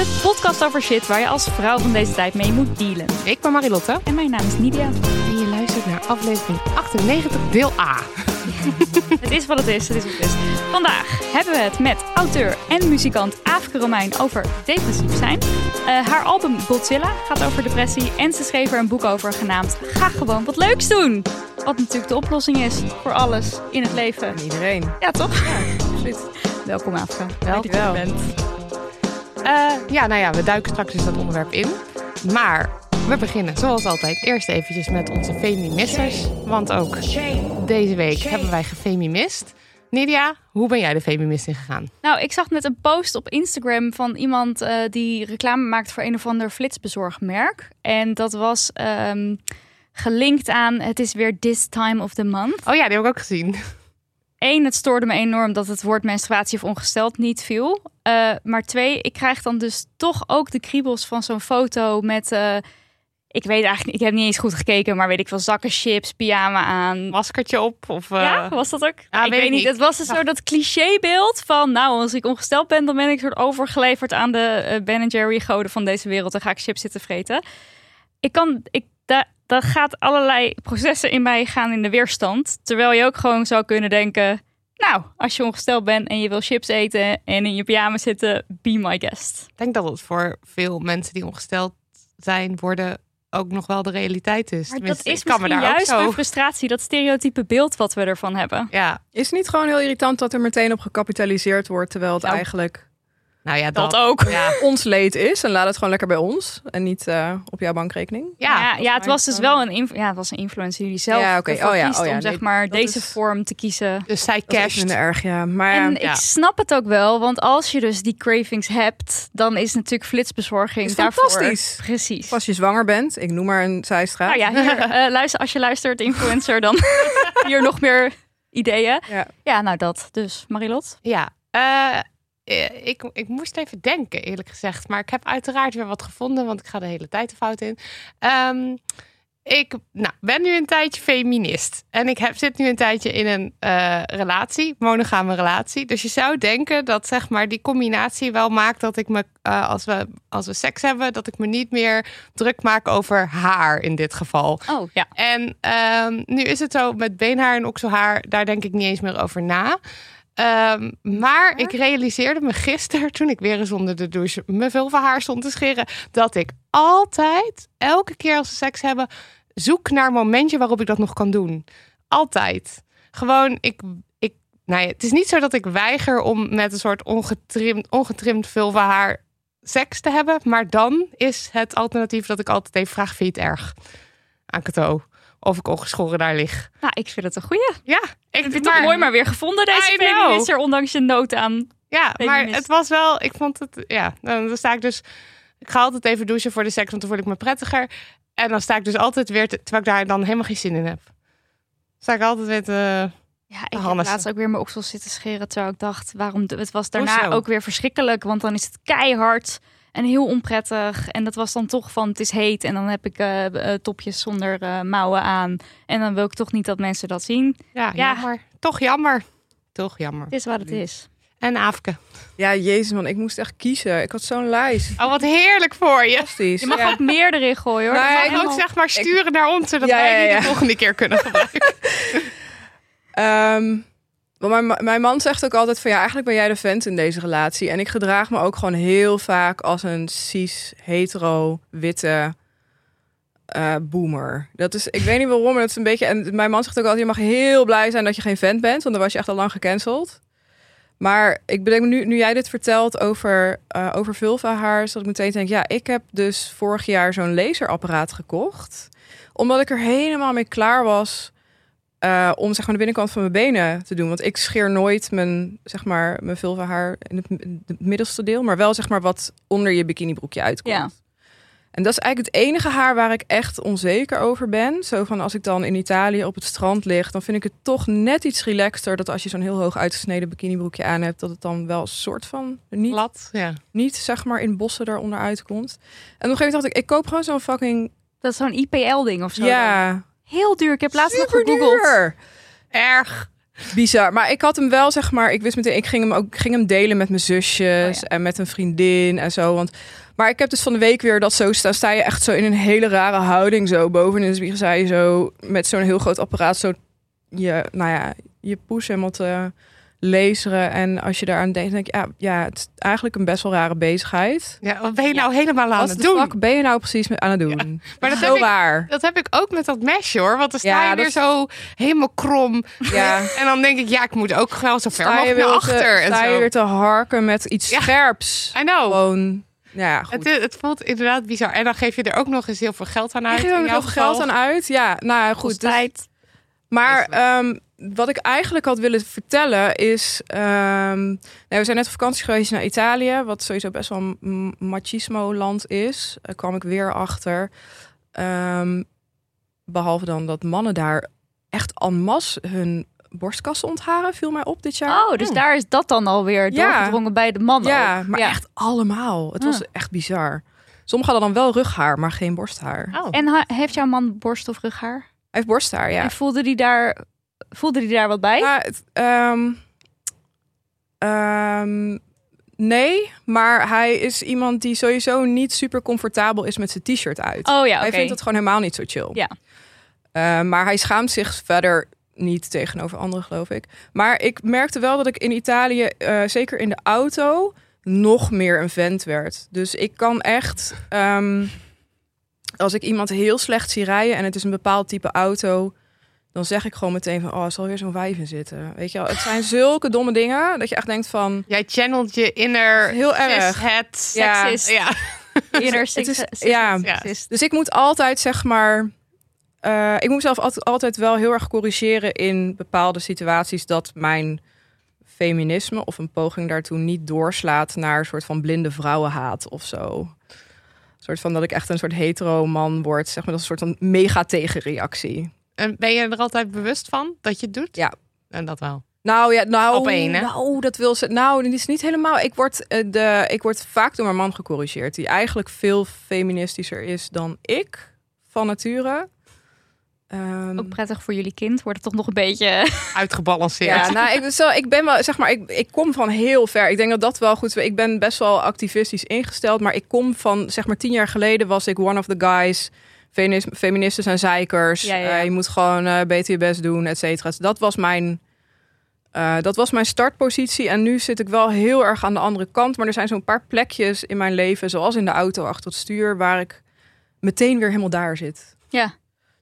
De podcast over shit waar je als vrouw van deze tijd mee moet dealen. Ik ben Marilotte En mijn naam is Nidia. en je luistert naar aflevering 98 deel A. Het is wat het is, het is wat het is. Vandaag hebben we het met auteur en muzikant Aafke Romein over depressief zijn. Eh, haar album Godzilla gaat over depressie en ze schreef er een boek over genaamd Ga gewoon wat leuks doen. Wat natuurlijk de oplossing is voor alles in het leven. Iedereen. Ja, toch? Absoluut. Welkom Aafke. Dankjewel. Eh, ja, nou ja, we duiken straks dus dat onderwerp in. Maar we beginnen zoals altijd eerst eventjes met onze feministers. Want ook deze week hebben wij gefemimist. Nidia, hoe ben jij de feminist ingegaan? Nou, ik zag net een post op Instagram van iemand eh, die reclame maakt voor een of ander flitsbezorgmerk. En dat was ehm, gelinkt aan het is weer this time of the month. Oh ja, die heb ik ook gezien. Eén, het stoorde me enorm dat het woord menstruatie of ongesteld niet viel. Eh, maar twee, ik krijg dan dus toch ook de kriebels van zo'n foto met... eh, ik weet eigenlijk niet, ik heb niet eens goed gekeken, maar weet ik veel, zakken chips, pyjama aan. Maskertje op? Of, eh, Ja, was dat ook? Ja, ik weet niet. Het was een soort dat clichébeeld van, nou, als ik ongesteld ben, dan ben ik soort overgeleverd aan de Ben Jerry goden van deze wereld. Dan ga ik chips zitten vreten. Ik kan, ik, da, dat gaat allerlei processen in mij gaan in de weerstand. Terwijl je ook gewoon zou kunnen denken, nou, als je ongesteld bent en je wil chips eten en in je pyjama zitten, be my guest. Ik denk dat het voor veel mensen die ongesteld zijn worden ook nog wel de realiteit is. Maar dat is ik kan me misschien daar ook juist mijn frustratie, dat stereotype beeld wat we ervan hebben. Ja, Is het niet gewoon heel irritant dat er meteen op gecapitaliseerd wordt, terwijl het Nou, eigenlijk nou ja, Dat dat, ook. Ja, ons leed is en laat het gewoon lekker bij ons en niet eh, op jouw bankrekening? ja, ja, ja, het was dus wel een, ja, het was een influencer die zelf Ja, Oh ja, kiest oh ja, om nee, zeg maar dat deze is- vorm te kiezen. dus zij Dat casht. minder erg, ja. Maar En ja, ik snap het ook wel, want als je dus die cravings hebt, dan is natuurlijk flitsbezorging Is daarvoor. fantastisch. Precies. als je zwanger bent, ik noem maar een zijstraat. Nou ja, hier, eh, luister, als je luistert, influencer, dan hier nog meer ideeën. Ja. Ja, nou dat. Dus Marilot. Ja, eh, eh, ik, ik moest even denken, eerlijk gezegd. Maar ik heb uiteraard weer wat gevonden, want ik ga de hele tijd de fout in. Ehm, ik nou, ben nu een tijdje feminist. En ik heb, zit nu een tijdje in een eh, relatie, monogame relatie. Dus je zou denken dat zeg maar, die combinatie wel maakt dat ik me, eh, als, we, als we seks hebben, dat ik me niet meer druk maak over haar in dit geval. Oh ja. En ehm, nu is het zo met beenhaar en okselhaar, daar denk ik niet eens meer over na. Ehm, maar ik realiseerde me gisteren, toen ik weer eens onder de douche mijn vulvahaar stond te scheren, dat ik altijd, elke keer als we seks hebben, zoek naar een momentje waarop ik dat nog kan doen. Altijd. Gewoon, ik, ik, nou ja, het is niet zo dat ik weiger om met een soort ongetrimd, ongetrimd vulvahaar seks te hebben, maar dan is het alternatief dat ik altijd even vraag, vind je het erg? Aan Cato. Of ik ongeschoren daar lig. Nou, ik vind het een goeie. Ja, ik vind het toch mooi maar weer gevonden, deze feminister, ondanks je nood aan. Ja, maar feminist. het was wel, ik vond het, ja, dan sta ik dus, ik ga altijd even douchen voor de seks, want dan voel ik me prettiger. En dan sta ik dus altijd weer, te- terwijl ik daar dan helemaal geen zin in heb. Sta ik altijd weer te, Ja, ik heb Hannes. laatst ook weer mijn oksels zitten scheren. Terwijl ik dacht, waarom... Het was daarna Hoezo? ook weer verschrikkelijk. Want dan is het keihard en heel onprettig. En dat was dan toch van, het is heet. En dan heb ik eh, eh, topjes zonder eh, mouwen aan. En dan wil ik toch niet dat mensen dat zien. ja, Ja. jammer. Toch jammer. Toch jammer. Het is wat het is. En Aafke. Ja, jezus man, ik moest echt kiezen. Ik had zo'n lijst. Oh, wat heerlijk voor je. Fantastisch. Je mag Ja. ook meer erin gooien hoor. Nou, Ik helemaal- moet zeg maar sturen naar ons, zodat Ja, wij ja, die ja. de volgende keer kunnen gebruiken. Ehm, want mijn, ma- mijn man zegt ook altijd van ja, eigenlijk ben jij de vent in deze relatie. En ik gedraag me ook gewoon heel vaak als een cis, hetero, witte eh, boomer. Dat is, ik weet niet waarom, maar dat is een beetje. En mijn man zegt ook altijd: je mag heel blij zijn dat je geen vent bent, want dan was je echt al lang gecanceld. Maar ik bedenk nu, nu jij dit vertelt over, eh over vulva-haar, dat ik meteen denk: ja, ik heb dus vorig jaar zo'n laserapparaat gekocht, omdat ik er helemaal mee klaar was eh, om zeg maar de binnenkant van mijn benen te doen. Want ik scheer nooit mijn, zeg maar, mijn vulva-haar in het, in het middelste deel, maar wel zeg maar wat onder je bikinibroekje uitkomt. Ja. En dat is eigenlijk het enige haar waar ik echt onzeker over ben. Zo van als ik dan in Italië op het strand lig, dan vind ik het toch net iets relaxter dat als je zo'n heel hoog uitgesneden bikinibroekje aan hebt, dat het dan wel een soort van niet, Plat. Ja. niet zeg maar in bossen eronder uitkomt. En op een gegeven moment dacht ik, ik koop gewoon zo'n fucking Dat is zo'n IPL-ding of zo. dan. Heel duur. Ik heb laatst nog gegoogeld. duur. Erg. Bizar. Maar ik had hem wel, zeg maar, ik wist meteen, ik ging hem ook ging hem delen met mijn zusjes Oh ja. en met een vriendin en zo. Want, maar ik heb dus van de week weer dat zo staan. Sta je echt zo in een hele rare houding, zo boven in de spiegel. Sta je zo met zo'n heel groot apparaat, zo je, nou ja, je poes helemaal te laseren. En als je daaraan denkt, denk je, ja, ja, het is eigenlijk een best wel rare bezigheid. Ja, wat ben je nou helemaal aan Wat het de doen? fuck ben je nou precies met aan het doen? Maar dat zo heb ik- raar. Dat heb ik ook met dat mesje hoor. Want dan sta Ja, je weer is- zo helemaal krom. Ja. En dan denk ik, ja, ik moet ook wel zo ver mogelijk naar achter. te, en sta je zo. weer te harken met iets Ja. scherps. I know. Gewoon, ja, goed. Het, is- het voelt inderdaad bizar. En dan geef je er ook nog eens heel veel geld aan uit. Je er ook jouw nog geld aan uit? Ja, nou goed. Dus- tijd. maar ehm, wat ik eigenlijk had willen vertellen is... ehm, nou, we zijn net op vakantie geweest naar Italië... wat sowieso best wel een machismo-land is. Daar kwam ik weer achter. Ehm, behalve dan dat mannen daar echt en masse hun borstkassen ontharen... viel mij op dit jaar. Oh, dus daar is dat dan alweer Ja. doorgedrongen bij de mannen. ja, ook. maar echt allemaal. Het was Ah. echt bizar. Sommigen hadden dan wel rughaar, maar geen borsthaar. Oh. En heeft jouw man borst of rughaar? Hij heeft borsthaar, ja. En voelde die daar, voelde die daar wat bij? Ja, het, ehm, ehm, nee, maar hij is iemand die sowieso niet super comfortabel is met zijn t-shirt uit. oh ja. Hij vindt het gewoon helemaal niet zo chill. Ja. Eh, maar hij schaamt zich verder niet tegenover anderen, geloof ik. Maar ik merkte wel dat ik in Italië, eh, zeker in de auto, nog meer een vent werd. Dus ik kan echt, ehm, als ik iemand heel slecht zie rijden en het is een bepaald type auto, dan zeg ik gewoon meteen van, oh, er zal weer zo'n wijf in zitten. Weet je wel, het zijn zulke domme dingen dat je echt denkt van, Jij channelt je inner Heel erg. het Ja. Ja. Inner Het is- ja. seksist. Dus ik moet altijd zeg maar. eh, ik moet mezelf altijd, altijd wel heel erg corrigeren in bepaalde situaties dat mijn feminisme of een poging daartoe niet doorslaat naar een soort van blinde vrouwenhaat of zo. Een soort van dat ik echt een soort hetero man word, zeg maar, dat is een soort van mega tegenreactie. En ben je er altijd bewust van dat je het doet? Ja. En dat wel. Nou ja, nou, Op één, hè? nou dat wil ze. Nou, dat is niet helemaal. Ik word, eh, de, ik word vaak door mijn man gecorrigeerd, die eigenlijk veel feministischer is dan ik van nature. Ehm, Ook prettig voor jullie kind. Wordt het toch nog een beetje... Uitgebalanceerd. ja, nou, ik, ben zo, ik ben wel, zeg maar, ik, ik kom van heel ver. Ik denk dat dat wel goed is. Ik ben best wel activistisch ingesteld, maar ik kom van, zeg maar, tien jaar geleden was ik one of the guys. Feministen zijn zeikers. Ja, ja, ja. Eh, je moet gewoon eh, beter je best doen, et cetera. Dus Dat was mijn. eh, dat was mijn startpositie en nu zit ik wel heel erg aan de andere kant. Maar er zijn zo'n paar plekjes in mijn leven, zoals in de auto achter het stuur, waar ik meteen weer helemaal daar zit. Ja.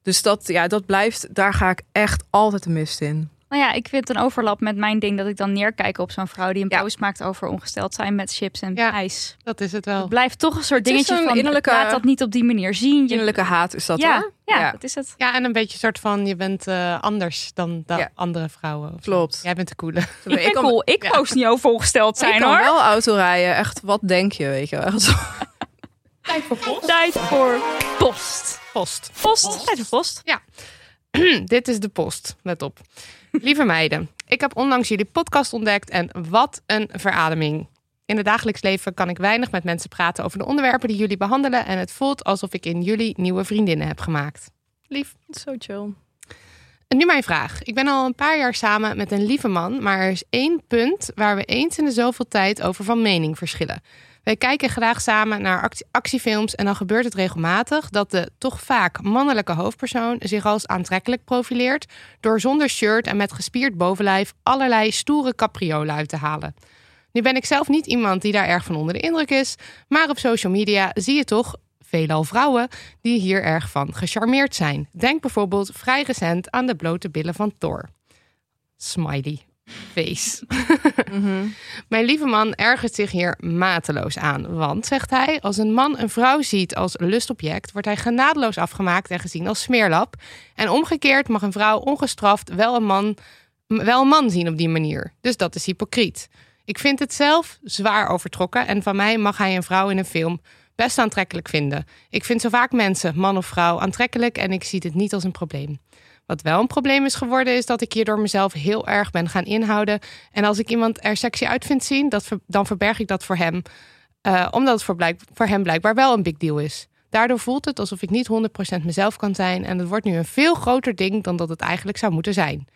Dus dat, ja, dat blijft, daar ga ik echt altijd de mist in. Nou ja, ik vind een overlap met mijn ding dat ik dan neerkijk op zo'n vrouw die een Ja. post maakt over ongesteld zijn met chips en Ja. ijs. Dat is het Het wel. blijft toch een soort Het dingetje een van innerlijke- laat dat niet op die manier zien. Je- Innerlijke haat is dat ja, hoor. ja, dat is het. Ja, en een beetje soort van je bent eh, anders dan, Ja. andere vrouwen. of zo. Klopt. Jij bent de coole. Ik ben kan, cool. Ik Ja. post niet over ongesteld ik zijn kan hoor. wel auto rijden. Echt, wat denk je, weet je wel. Echt zo. Tijd voor post. Post. Post. Tijd voor post. Dit is de post. Let op. Lieve meiden, ik heb onlangs jullie podcast ontdekt en wat een verademing. In het dagelijks leven kan ik weinig met mensen praten over de onderwerpen die jullie behandelen en het voelt alsof ik in jullie nieuwe vriendinnen heb gemaakt. Lief. Zo chill. En nu mijn vraag. Ik ben al een paar jaar samen met een lieve man, maar er is één punt waar we eens in de zoveel tijd over van mening verschillen. Wij kijken graag samen naar actie- actiefilms en dan gebeurt het regelmatig dat de toch vaak mannelijke hoofdpersoon zich als aantrekkelijk profileert door zonder shirt en met gespierd bovenlijf allerlei stoere capriolen uit te halen. Nu ben ik zelf niet iemand die daar erg van onder de indruk is, maar op social media zie je toch veelal vrouwen die hier erg van gecharmeerd zijn. Denk bijvoorbeeld vrij recent aan de blote billen van Thor. Smiley face. Mijn lieve man ergert zich hier mateloos aan. Want, zegt hij, als een man een vrouw ziet als lustobject, wordt hij genadeloos afgemaakt en gezien als smeerlap. En omgekeerd mag een vrouw ongestraft wel een man, wel een man zien op die manier. Dus dat is hypocriet. Ik vind het zelf zwaar overtrokken en van mij mag hij een vrouw in een film best aantrekkelijk vinden. Ik vind zo vaak mensen, man of vrouw, aantrekkelijk en ik zie dit niet als een probleem. Wat wel een probleem is geworden, is dat ik hierdoor mezelf heel erg ben gaan inhouden. En als ik iemand er sexy uit vind zien, dat, dan verberg ik dat voor hem. eh, omdat het voor, voor hem blijkbaar wel een big deal is. Daardoor voelt het alsof ik niet 100% mezelf kan zijn. En het wordt nu een veel groter ding dan dat het eigenlijk zou moeten zijn.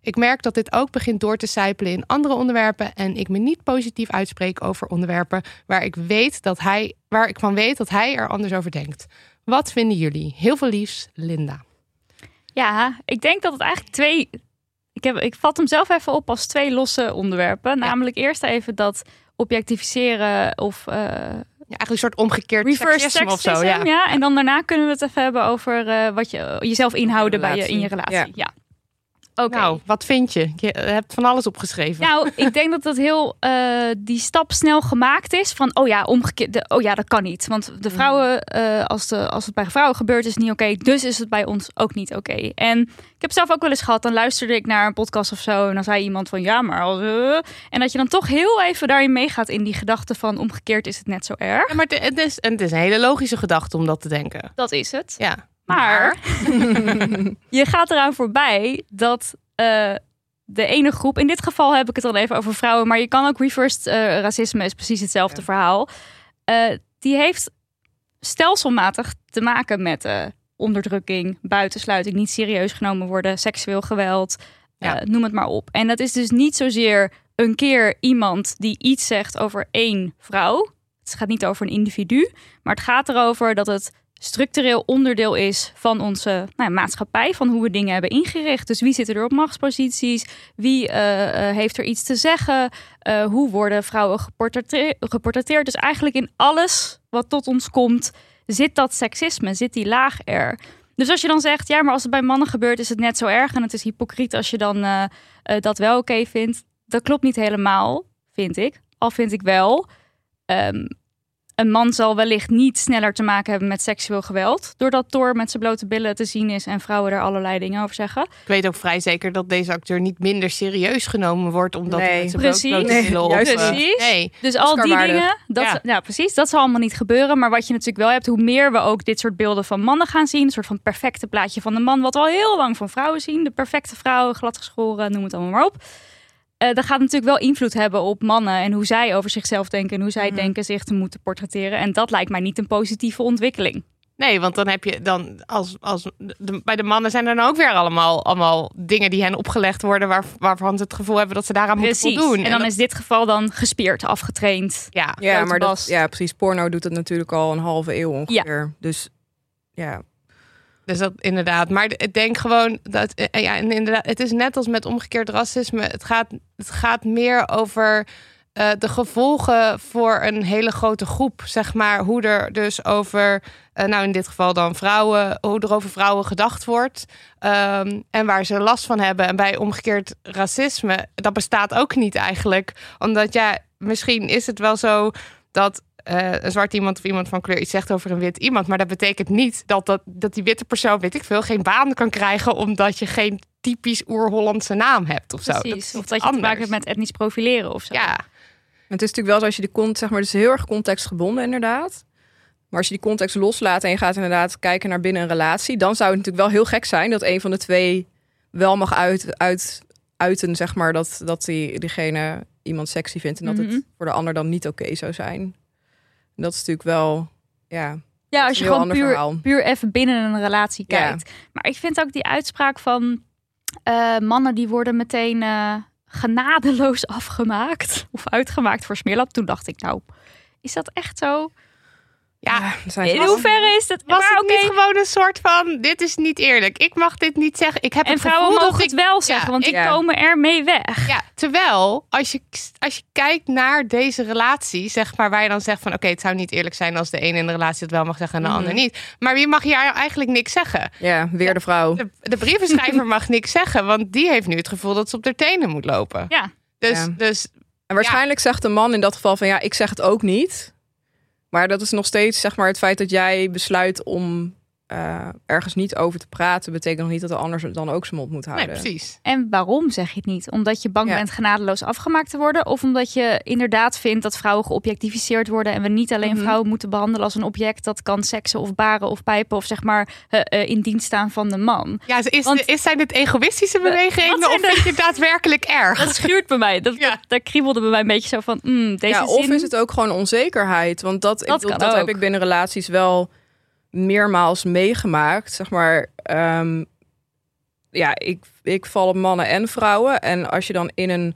Ik merk dat dit ook begint door te sijpelen in andere onderwerpen. En ik me niet positief uitspreek over onderwerpen waar ik, weet dat hij, waar ik van weet dat hij er anders over denkt. Wat vinden jullie? Heel veel liefs, Linda. Ja, ik denk dat het eigenlijk twee. Ik, heb, ik vat hem zelf even op als twee losse onderwerpen. Namelijk eerst even dat objectificeren of eh Ja, eigenlijk een soort omgekeerd reverse seksisme of zo. Ja. Ja. En dan daarna kunnen we het even hebben over eh, wat je jezelf inhouden bij je, in je relatie. Relatie. Ja. Oké. Nou, wat vind je? Je hebt van alles opgeschreven. Nou, ik denk dat dat heel eh, die stap snel gemaakt is van oh ja, omgekeerd. Oh ja, dat kan niet. Want de vrouwen, eh, als, de, als het bij vrouwen gebeurt, is het niet oké. dus is het bij ons ook niet oké. En ik heb zelf ook wel eens gehad. Dan luisterde ik naar een podcast of zo. En dan zei iemand van ja, maar als. eh, en dat je dan toch heel even daarin meegaat in die gedachte van omgekeerd is het net zo erg. Ja, maar het, is, het is een hele logische gedachte om dat te denken. Dat is het. Ja. Maar je gaat eraan voorbij dat eh, de ene groep, in dit geval heb ik het al even over vrouwen, maar je kan ook reversed eh, racisme, is precies hetzelfde Ja. verhaal. Eh, die heeft stelselmatig te maken met onderdrukking, buitensluiting, niet serieus genomen worden, seksueel geweld, Ja. noem het maar op. En dat is dus niet zozeer een keer iemand die iets zegt over één vrouw. Het gaat niet over een individu, maar het gaat erover dat het structureel onderdeel is van onze nou ja, maatschappij, van hoe we dingen hebben ingericht. Dus wie zit er op machtsposities? Wie eh, eh, heeft er iets te zeggen? Eh, hoe worden vrouwen geportretteerd, geportretteerd? Dus eigenlijk in alles wat tot ons komt, zit dat seksisme, zit die laag er. Dus als je dan zegt, ja, maar als het bij mannen gebeurt, is het net zo erg. En het is hypocriet als je dan dat wel oké vindt. Dat klopt niet helemaal, vind ik. Al vind ik wel. ehm, een man zal wellicht niet sneller te maken hebben met seksueel geweld. Doordat Thor met zijn blote billen te zien is en vrouwen er allerlei dingen over zeggen. Ik weet ook vrij zeker dat deze acteur niet minder serieus genomen wordt omdat hij met zijn Precies. blote Nee, billen op, juist eh, Precies. Nee. Dus al die dingen, dat, Ja. ja. precies, dat zal allemaal niet gebeuren. Maar wat je natuurlijk wel hebt, hoe meer we ook dit soort beelden van mannen gaan zien, een soort van perfecte plaatje van de man, wat we al heel lang van vrouwen zien, de perfecte vrouw, gladgeschoren, noem het allemaal maar op. Eh, dat gaat natuurlijk wel invloed hebben op mannen en hoe zij over zichzelf denken en hoe zij Mhm. denken zich te moeten portretteren. En dat lijkt mij niet een positieve ontwikkeling. Nee, want dan heb je dan als, als de, bij de mannen zijn er dan ook weer allemaal, allemaal dingen die hen opgelegd worden waar, waarvan ze het gevoel hebben dat ze daaraan Precies. moeten voldoen. En dan dat- is dit geval dan gespierd, afgetraind. ja, Ja, maar dat, ja, precies. Porno doet het natuurlijk al een halve eeuw ongeveer. Dus ja, Dus dat inderdaad. Maar ik denk gewoon dat. eh, Ja, en inderdaad, het is net als met omgekeerd racisme. Het gaat, het gaat meer over eh, de gevolgen voor een hele grote groep. Zeg maar hoe er dus over. eh, nou, in dit geval dan vrouwen. Hoe er over vrouwen gedacht wordt. ehm, en waar ze last van hebben. En bij omgekeerd racisme. Dat bestaat ook niet eigenlijk. Omdat ja, misschien is het wel zo dat eh, een zwart iemand of iemand van kleur iets zegt over een wit iemand. Maar dat betekent niet dat, dat, dat die witte persoon, weet ik veel, geen baan kan krijgen omdat je geen typisch oer-Hollandse naam hebt of zo. Precies. Of dat je te anders. maken hebt met etnisch profileren of zo. Ja, het is natuurlijk wel zo als je de context, zeg maar, het is heel erg contextgebonden inderdaad. Maar als je die context loslaat en je gaat inderdaad kijken naar binnen een relatie, dan zou het natuurlijk wel heel gek zijn dat een van de twee wel mag uit, uit, uiten, zeg maar, dat, dat die, diegene iemand sexy vindt en dat Mhm. het voor de ander dan niet oké zou zijn. Dat is natuurlijk wel, ja, Ja, als je gewoon puur, puur even binnen een relatie Ja. kijkt. Maar ik vind ook die uitspraak van eh, mannen die worden meteen eh, genadeloos afgemaakt of uitgemaakt voor smeerlap. Toen dacht ik, nou, Is dat echt zo? Ja, er zijn In hoeverre is het? was maar het niet gewoon een soort van, dit is niet eerlijk. Ik mag dit niet zeggen. Ik heb En het vrouwen gevoel mogen dat het ik... wel zeggen, want die Ja. komen ermee weg. Ja, terwijl als je, als je kijkt naar deze relatie, zeg maar, waar je dan zegt van oké, het zou niet eerlijk zijn als de ene in de relatie het wel mag zeggen en de Mhm. ander niet. Maar wie mag hier eigenlijk niks zeggen? Ja, weer de vrouw. De, de brievenschrijver mag niks zeggen, want die heeft nu het gevoel dat ze op de tenen moet lopen. Ja. Dus, Ja. dus En waarschijnlijk zegt de man in dat geval van ja, ik zeg het ook niet. Maar dat is nog steeds zeg maar het feit dat jij besluit om eh, ergens niet over te praten, betekent nog niet dat de ander dan ook zijn mond moet nee, houden. precies. En waarom zeg je het niet? Omdat je bang Ja. bent genadeloos afgemaakt te worden? Of omdat je inderdaad vindt dat vrouwen geobjectificeerd worden en we niet alleen Mhm. vrouwen moeten behandelen als een object dat kan seksen of baren of pijpen of zeg maar eh, eh, in dienst staan van de man? Ja, is, Want- is, zijn het egoïstische bewegingen of vind je het daadwerkelijk erg? Dat schuurt bij mij. Dat, Ja. dat, daar kriebelde bij mij een beetje zo van, mm, deze ja, of zin... is het ook gewoon onzekerheid? Want dat, ik Dat dat heb ik binnen relaties wel meermaals meegemaakt. Zeg maar, ehm, ja, ik, ik val op mannen en vrouwen. En als je dan in een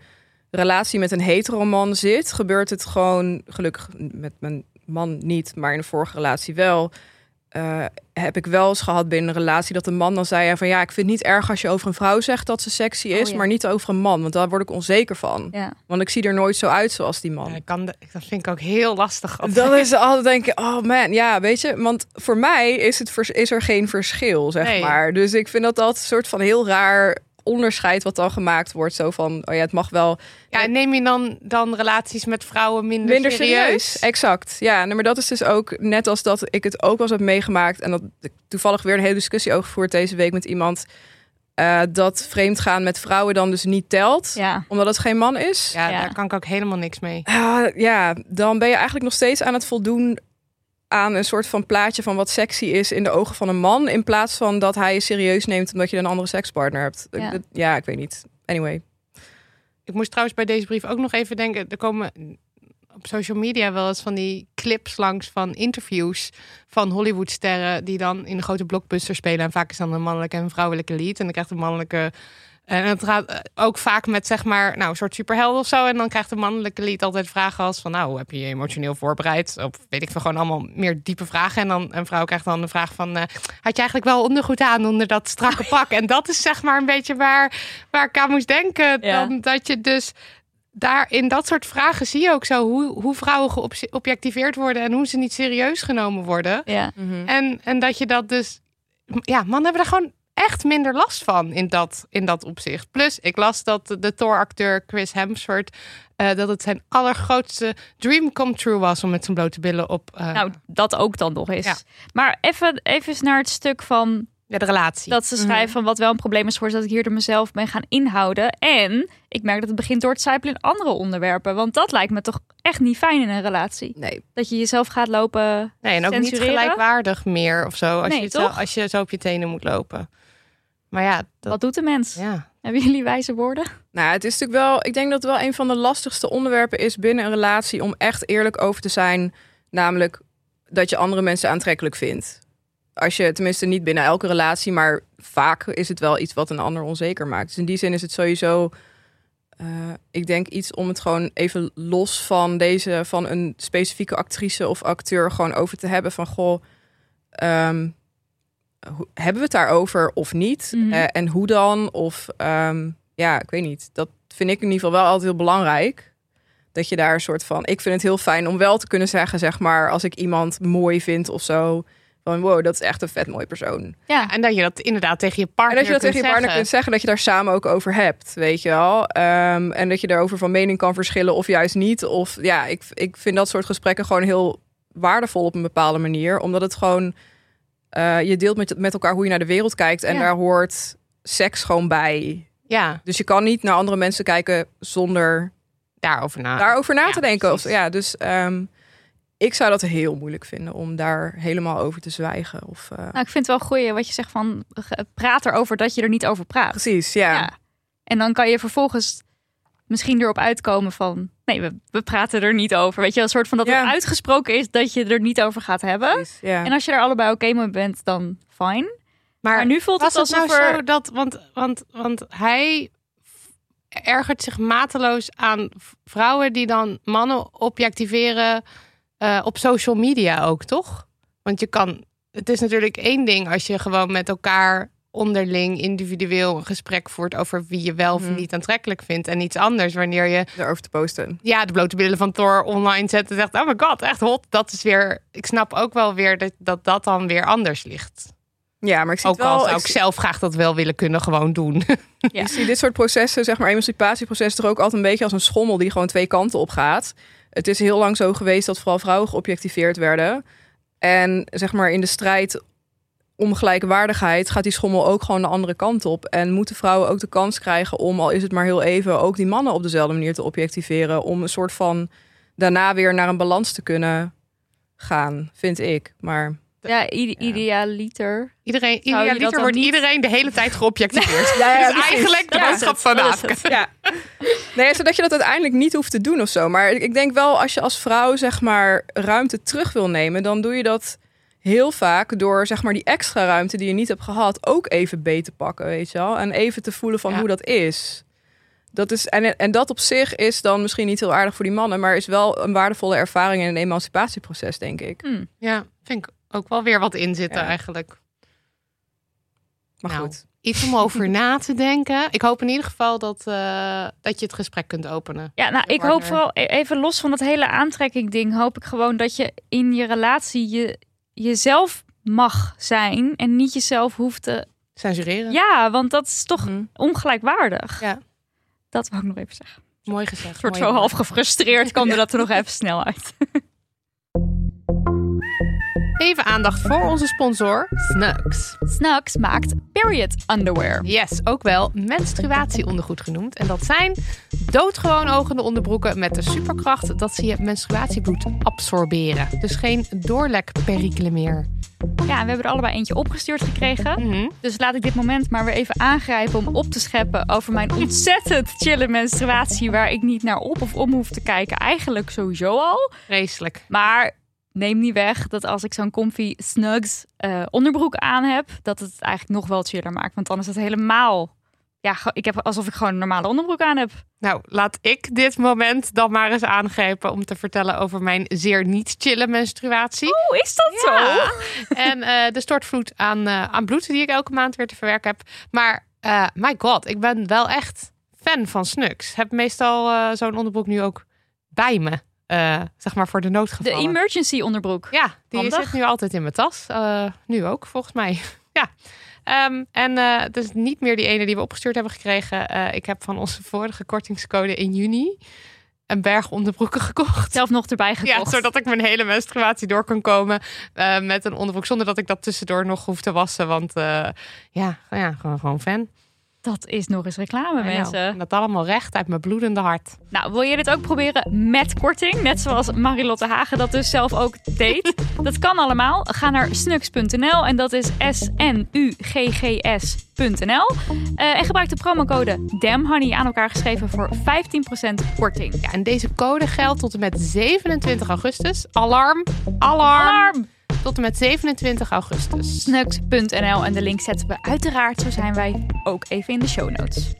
relatie met een hetero man zit, gebeurt het gewoon, gelukkig met mijn man niet, maar in de vorige relatie wel. Eh, heb ik wel eens gehad binnen een relatie dat de man dan zei van ja, ik vind het niet erg als je over een vrouw zegt dat ze sexy is, Oh, ja. maar niet over een man, want daar word ik onzeker van. Ja. Want ik zie er nooit zo uit zoals die man. Ja, ik kan de- dat vind ik ook heel lastig. Dat is altijd denken, oh man, ja, weet je, want voor mij is, het vers- is er geen verschil, zeg Nee. maar. Dus ik vind dat altijd een soort van heel raar onderscheid wat dan gemaakt wordt. Zo van, oh ja, het mag wel Ja, neem je dan, dan relaties met vrouwen minder, minder serieus. serieus? Exact, ja. nee, Maar dat is dus ook net als dat ik het ook wel eens heb meegemaakt en dat ik toevallig weer een hele discussie over gevoerd deze week met iemand. eh, dat vreemdgaan met vrouwen dan dus niet telt, Ja. omdat het geen man is. Ja, Ja. daar kan ik ook helemaal niks mee. Ja, ja, dan ben je eigenlijk nog steeds aan het voldoen aan een soort van plaatje van wat sexy is in de ogen van een man. In plaats van dat hij je serieus neemt omdat je een andere sekspartner hebt. Ja. Ja, ik weet niet. Anyway. Ik moest trouwens bij deze brief ook nog even denken. Er komen op social media wel eens van die clips langs van interviews van Hollywoodsterren die dan in de grote blockbuster spelen. En vaak is dan een mannelijke en een vrouwelijke lead. En dan krijgt de mannelijke. En het gaat eh, ook vaak met zeg maar, nou, een soort superhelden of zo. En dan krijgt de mannelijke lead altijd vragen als van, nou, hoe heb je je emotioneel voorbereid? Of weet ik veel, gewoon allemaal meer diepe vragen. En dan een vrouw krijgt dan de vraag van, eh, had je eigenlijk wel ondergoed aan onder dat strakke pak? En dat is zeg maar een beetje waar, waar ik aan moest denken. Ja. Dan dat je dus daar in dat soort vragen zie je ook zo hoe, hoe vrouwen geobjectiveerd worden en hoe ze niet serieus genomen worden. Ja. En, en dat je dat dus. Ja, mannen hebben daar gewoon echt minder last van in dat, in dat opzicht. Plus, ik las dat de- Thor-acteur Chris Hemsworth. eh, dat het zijn allergrootste dream come true was om met zijn blote billen op eh, Nou, dat ook dan nog eens. Ja. Maar even, even naar het stuk van ja, de relatie. dat ze schrijven van wat wel een probleem is voor is dat ik hier door mezelf ben gaan inhouden. En ik merk dat het begint door te sijpelen in andere onderwerpen. Want dat lijkt me toch echt niet fijn in een relatie. Nee. Dat je jezelf gaat lopen. nee, en ook niet gelijkwaardig meer of zo. Als, Nee, je, het toch? zo, als je zo op je tenen moet lopen. Maar ja, dat, Wat doet de mens? ja. Hebben jullie wijze woorden? Nou, het is natuurlijk wel. Ik denk dat het wel een van de lastigste onderwerpen is binnen een relatie om echt eerlijk over te zijn. Namelijk dat je andere mensen aantrekkelijk vindt. Als je tenminste niet binnen elke relatie, maar vaak is het wel iets wat een ander onzeker maakt. Dus in die zin is het sowieso. eh, ik denk iets om het gewoon even los van deze van een specifieke actrice of acteur gewoon over te hebben van goh. ehm, hoe- hebben we het daarover of niet? Mhm. Eh, en hoe dan? Of ehm, ja, ik weet niet. Dat vind ik in ieder geval wel altijd heel belangrijk. Dat je daar een soort van. Ik vind het heel fijn om wel te kunnen zeggen, zeg maar, als ik iemand mooi vind of zo. Van wow, dat is echt een vet mooi persoon. Ja. En dat je dat inderdaad tegen je En partner dat je dat kunt tegen je partner zeggen. kunt zeggen, dat je daar samen ook over hebt, weet je wel. Ehm, en dat je daarover van mening kan verschillen of juist niet. Of ja, ik, ik vind dat soort gesprekken gewoon heel waardevol op een bepaalde manier. Omdat het gewoon, eh, je deelt met, met elkaar hoe je naar de wereld kijkt. En Ja. daar hoort seks gewoon bij. Ja, Dus je kan niet naar andere mensen kijken zonder daarover na. daarover na Ja, te denken. Of, ja, dus ehm, ik zou dat heel moeilijk vinden om daar helemaal over te zwijgen. Of, eh, Nou, ik vind het wel goed wat je zegt van praat erover dat je er niet over praat. precies, ja. Ja. En dan kan je vervolgens misschien erop uitkomen van nee, we, we praten er niet over. Weet je, een soort van dat Ja. het uitgesproken is dat je er niet over gaat hebben. Ja. En als je er allebei oké mee bent, dan fijn. maar, Maar nu voelt het het nou alsof er... zo dat, want, want, want hij ergert zich mateloos aan vrouwen die dan mannen objectiveren eh, op social media ook, toch? Want je kan, het is natuurlijk één ding als je gewoon met elkaar onderling individueel een gesprek voert over wie je wel of Mhm. niet aantrekkelijk vindt. En iets anders wanneer je Daarover te posten. ja, de blote billen van Thor online zet en zegt, oh my god, echt hot. Dat is weer, ik snap ook wel weer dat dat, dat dan weer anders ligt. Ja, maar ik zie Ook het al wel. zou ik ik zelf graag dat wel willen kunnen gewoon doen. Ja. Ik zie dit soort processen, zeg maar emancipatieprocessen, toch ook altijd een beetje als een schommel die gewoon twee kanten op gaat. Het is heel lang zo geweest dat vooral vrouwen geobjectiveerd werden. En zeg maar in de strijd om gelijkwaardigheid gaat die schommel ook gewoon de andere kant op. En moeten vrouwen ook de kans krijgen om, al is het maar heel even, ook die mannen op dezelfde manier te objectiveren. Om een soort van daarna weer naar een balans te kunnen gaan, vind ik. Maar Ja, ide idealiter. Iedereen, idealiter wordt niet- iedereen de hele tijd geobjectiveerd. Ja, ja, dat is precies. eigenlijk de Ja, boodschap dat- van. Ja. Nee, zodat je dat uiteindelijk niet hoeft te doen of zo. Maar ik denk wel, als je als vrouw zeg maar ruimte terug wil nemen, dan doe je dat heel vaak door zeg maar die extra ruimte die je niet hebt gehad ook even beet te pakken, weet je wel, en even te voelen van Ja. hoe dat is. Dat is en, en dat op zich is dan misschien niet heel aardig voor die mannen, maar is wel een waardevolle ervaring in een emancipatieproces, denk ik. Hm. Ja, vind ik ook wel weer wat in zitten Ja. eigenlijk. Maar Nou, goed. Iets om over na te denken. Ik hoop in ieder geval dat, eh, dat je het gesprek kunt openen. Ja, nou, ik hoop vooral e- even los van dat hele aantrekking ding, hoop ik gewoon dat je in je relatie je, jezelf mag zijn en niet jezelf hoeft te. Censureren. Ja, want dat is toch Mhm. ongelijkwaardig. Ja. Dat wou ik nog even zeggen. Mooi gezegd. Ik word mooi zo half gefrustreerd, kwam er dat er nog even snel uit. Even aandacht voor onze sponsor, Snugs. Snacks maakt period underwear. Yes, ook wel menstruatieondergoed genoemd. En dat zijn doodgewoon ogende onderbroeken met de superkracht dat ze je menstruatiebloed absorberen. Dus geen doorlekperikelen meer. Ja, en we hebben er allebei eentje opgestuurd gekregen. Mhm. Dus laat ik dit moment maar weer even aangrijpen om op te scheppen over mijn ontzettend chille menstruatie, waar ik niet naar op of om hoef te kijken. Eigenlijk sowieso al. Vreselijk. Maar neem niet weg dat als ik zo'n comfy Snugs eh, onderbroek aan heb, dat het eigenlijk nog wel chiller maakt. Want dan is het helemaal... Ja, ik heb alsof ik gewoon een normale onderbroek aan heb. Nou, laat ik dit moment dan maar eens aangrijpen om te vertellen over mijn zeer niet chille menstruatie. Hoe is dat zo? En eh, de stortvloed aan, eh, aan bloed die ik elke maand weer te verwerken heb. Maar my god, ik ben wel echt fan van Snugs. Heb meestal zo'n onderbroek nu ook bij me. Eh, zeg maar voor de De noodgevallen. emergency onderbroek. Ja, die Handig. zit nu altijd in mijn tas. Eh, nu ook, volgens mij. ja. Ehm, en eh het is niet meer die ene die we opgestuurd hebben gekregen. Ik heb van onze vorige kortingscode in juni een berg onderbroeken gekocht. Zelf nog erbij gekocht. Ja, zodat ik mijn hele menstruatie door kan komen met een onderbroek. Zonder dat ik dat tussendoor nog hoef te wassen. Want ja, ja gewoon, gewoon fan. Dat is nog eens reclame, I know. mensen. En dat allemaal recht uit mijn bloedende hart. Nou, wil je dit ook proberen met korting? Net zoals Marilotte Hagen dat dus zelf ook deed. dat kan allemaal. Ga naar snux.nl en dat is S-N-U-G-G-S.nl. Eh, en gebruik de promocode DAMHONEY aan elkaar geschreven voor 15% korting. Ja, en deze code geldt tot en met 27 augustus. Alarm, alarm. Alarm! Tot en met 27 augustus. Snux.nl en de link zetten we uiteraard, zo zijn wij, ook even in de show notes.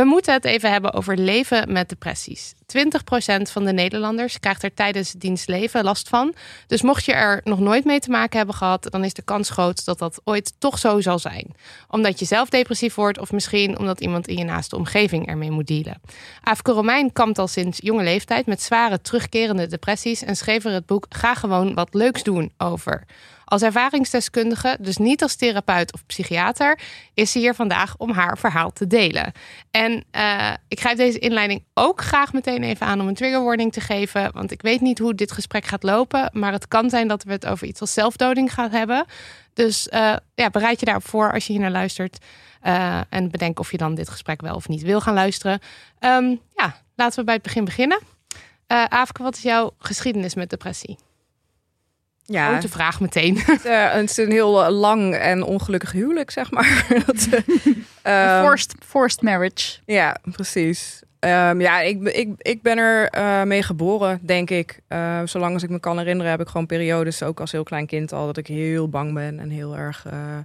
We moeten het even hebben over leven met depressies. 20% van de Nederlanders krijgt er tijdens dienstleven last van. Dus mocht je er nog nooit mee te maken hebben gehad, dan is de kans groot dat dat ooit toch zo zal zijn. Omdat je zelf depressief wordt of misschien omdat iemand in je naaste omgeving ermee moet dealen. Aafke Romein kampt al sinds jonge leeftijd met zware terugkerende depressies en schreef er het boek Ga gewoon wat leuks doen over. Als ervaringsdeskundige, dus niet als therapeut of psychiater, is ze hier vandaag om haar verhaal te delen. En eh, ik grijp deze inleiding ook graag meteen even aan om een triggerwarning te geven. Want ik weet niet hoe dit gesprek gaat lopen. Maar het kan zijn dat we het over iets als zelfdoding gaan hebben. Dus eh, ja, bereid je daarop voor als je hier naar luistert. Eh, en bedenk of je dan dit gesprek wel of niet wil gaan luisteren. Ehm, ja, laten we bij het begin beginnen. Eh Aafke, wat is jouw geschiedenis met depressie? Ja, Grote vraag meteen. het, eh, het is een heel eh, lang en ongelukkig huwelijk, zeg maar. Dat, eh, ehm, forced, forced marriage. Ja, precies. Ehm, ja, ik, ik, ik ben er eh, mee geboren, denk ik. Eh, zolang als ik me kan herinneren, heb ik gewoon periodes, ook als heel klein kind al, dat ik heel bang ben en heel erg. eh,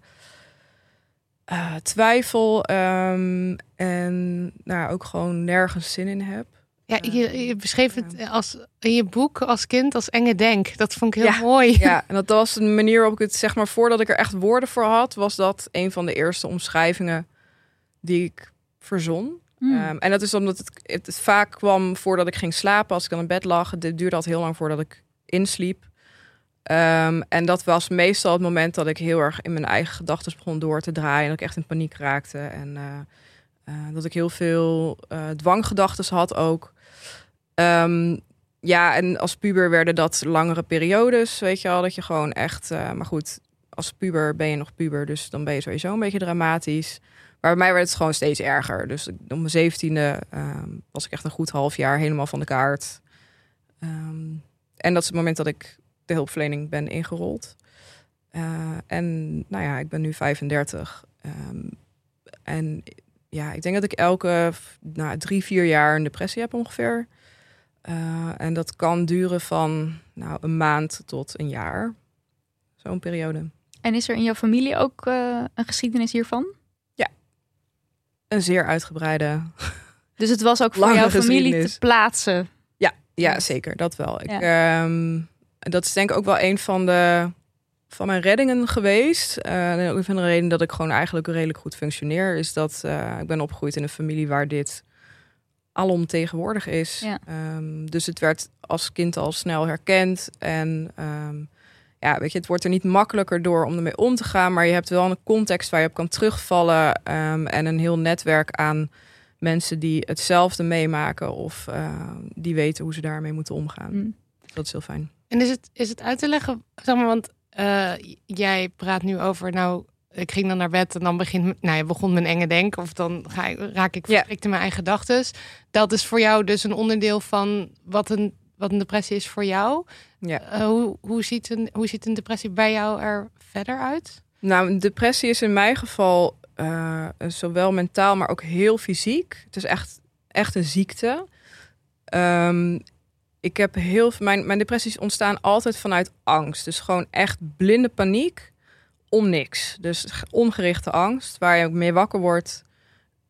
eh, twijfel ehm, en nou, ook gewoon nergens zin in heb. Ja, je, je beschreef het als, in je boek als kind als enge denk. Dat vond ik heel Ja. mooi. Ja, en dat was een manier waarop ik het zeg maar voordat ik er echt woorden voor had, was dat een van de eerste omschrijvingen die ik verzon. Hmm. Ehm, en dat is omdat het, het, het vaak kwam voordat ik ging slapen, als ik dan in bed lag. Het duurde altijd heel lang voordat ik insliep. Ehm, en dat was meestal het moment dat ik heel erg in mijn eigen gedachten begon door te draaien. En dat ik echt in paniek raakte. En eh, eh, dat ik heel veel eh dwanggedachten had ook. Ehm, ja, en als puber werden dat langere periodes, weet je wel. Dat je gewoon echt... eh, maar goed, als puber ben je nog puber, dus dan ben je sowieso een beetje dramatisch. Maar bij mij werd het gewoon steeds erger. Dus op mijn zeventiende ehm, was ik echt een goed half jaar helemaal van de kaart. Ehm, en dat is het moment dat ik de hulpverlening ben ingerold. Eh, en nou ja, ik ben nu 35. Ehm, en ja, ik denk dat ik elke nou, drie, vier jaar een depressie heb ongeveer. Eh, en dat kan duren van nou, een maand tot een jaar. Zo'n periode. En is er in jouw familie ook eh, een geschiedenis hiervan? Een zeer uitgebreide Dus het was ook voor jouw familie te plaatsen. Ja, Ja. zeker. Dat wel. Ik, ehm, dat is denk ik ook wel een van de van mijn reddingen geweest. Eh, en ook van de reden dat ik gewoon eigenlijk redelijk goed functioneer, is dat ik ben opgegroeid in een familie waar dit alomtegenwoordig is. Ja. Ehm, dus het werd als kind al snel herkend. En ehm, ja, weet je, het wordt er niet makkelijker door om ermee om te gaan, maar je hebt wel een context waar je op kan terugvallen ehm, en een heel netwerk aan mensen die hetzelfde meemaken of eh, die weten hoe ze daarmee moeten omgaan. Hmm. Dat is heel fijn. En is het, is het uit te leggen, zeg maar, want eh, jij praat nu over, nou, ik ging dan naar bed en dan begint, nou, je begon mijn enge denk, of dan ga ik, raak ik Ja. verstrikt in mijn eigen gedachten. Dat is voor jou dus een onderdeel van wat een, wat een depressie is voor jou. Ja. Eh, hoe, hoe, ziet een, hoe ziet een depressie bij jou er verder uit? Nou, een depressie is in mijn geval eh, zowel mentaal, maar ook heel fysiek. Het is echt, echt een ziekte. Ehm, ik heb heel mijn, mijn depressies ontstaan altijd vanuit angst. Dus gewoon echt blinde paniek om niks. Dus ongerichte angst, waar je ook mee wakker wordt.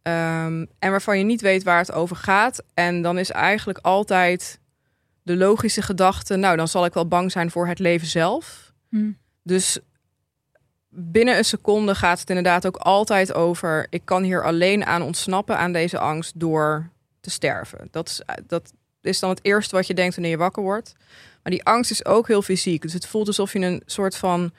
Ehm, en waarvan je niet weet waar het over gaat. En dan is eigenlijk altijd de logische gedachte: nou, dan zal ik wel bang zijn voor het leven zelf. Hmm. Dus binnen een seconde gaat het inderdaad ook altijd over: ik kan hier alleen aan ontsnappen aan deze angst door te sterven. Dat is, dat is dan het eerste wat je denkt wanneer je wakker wordt. Maar die angst is ook heel fysiek. Dus het voelt alsof je een soort van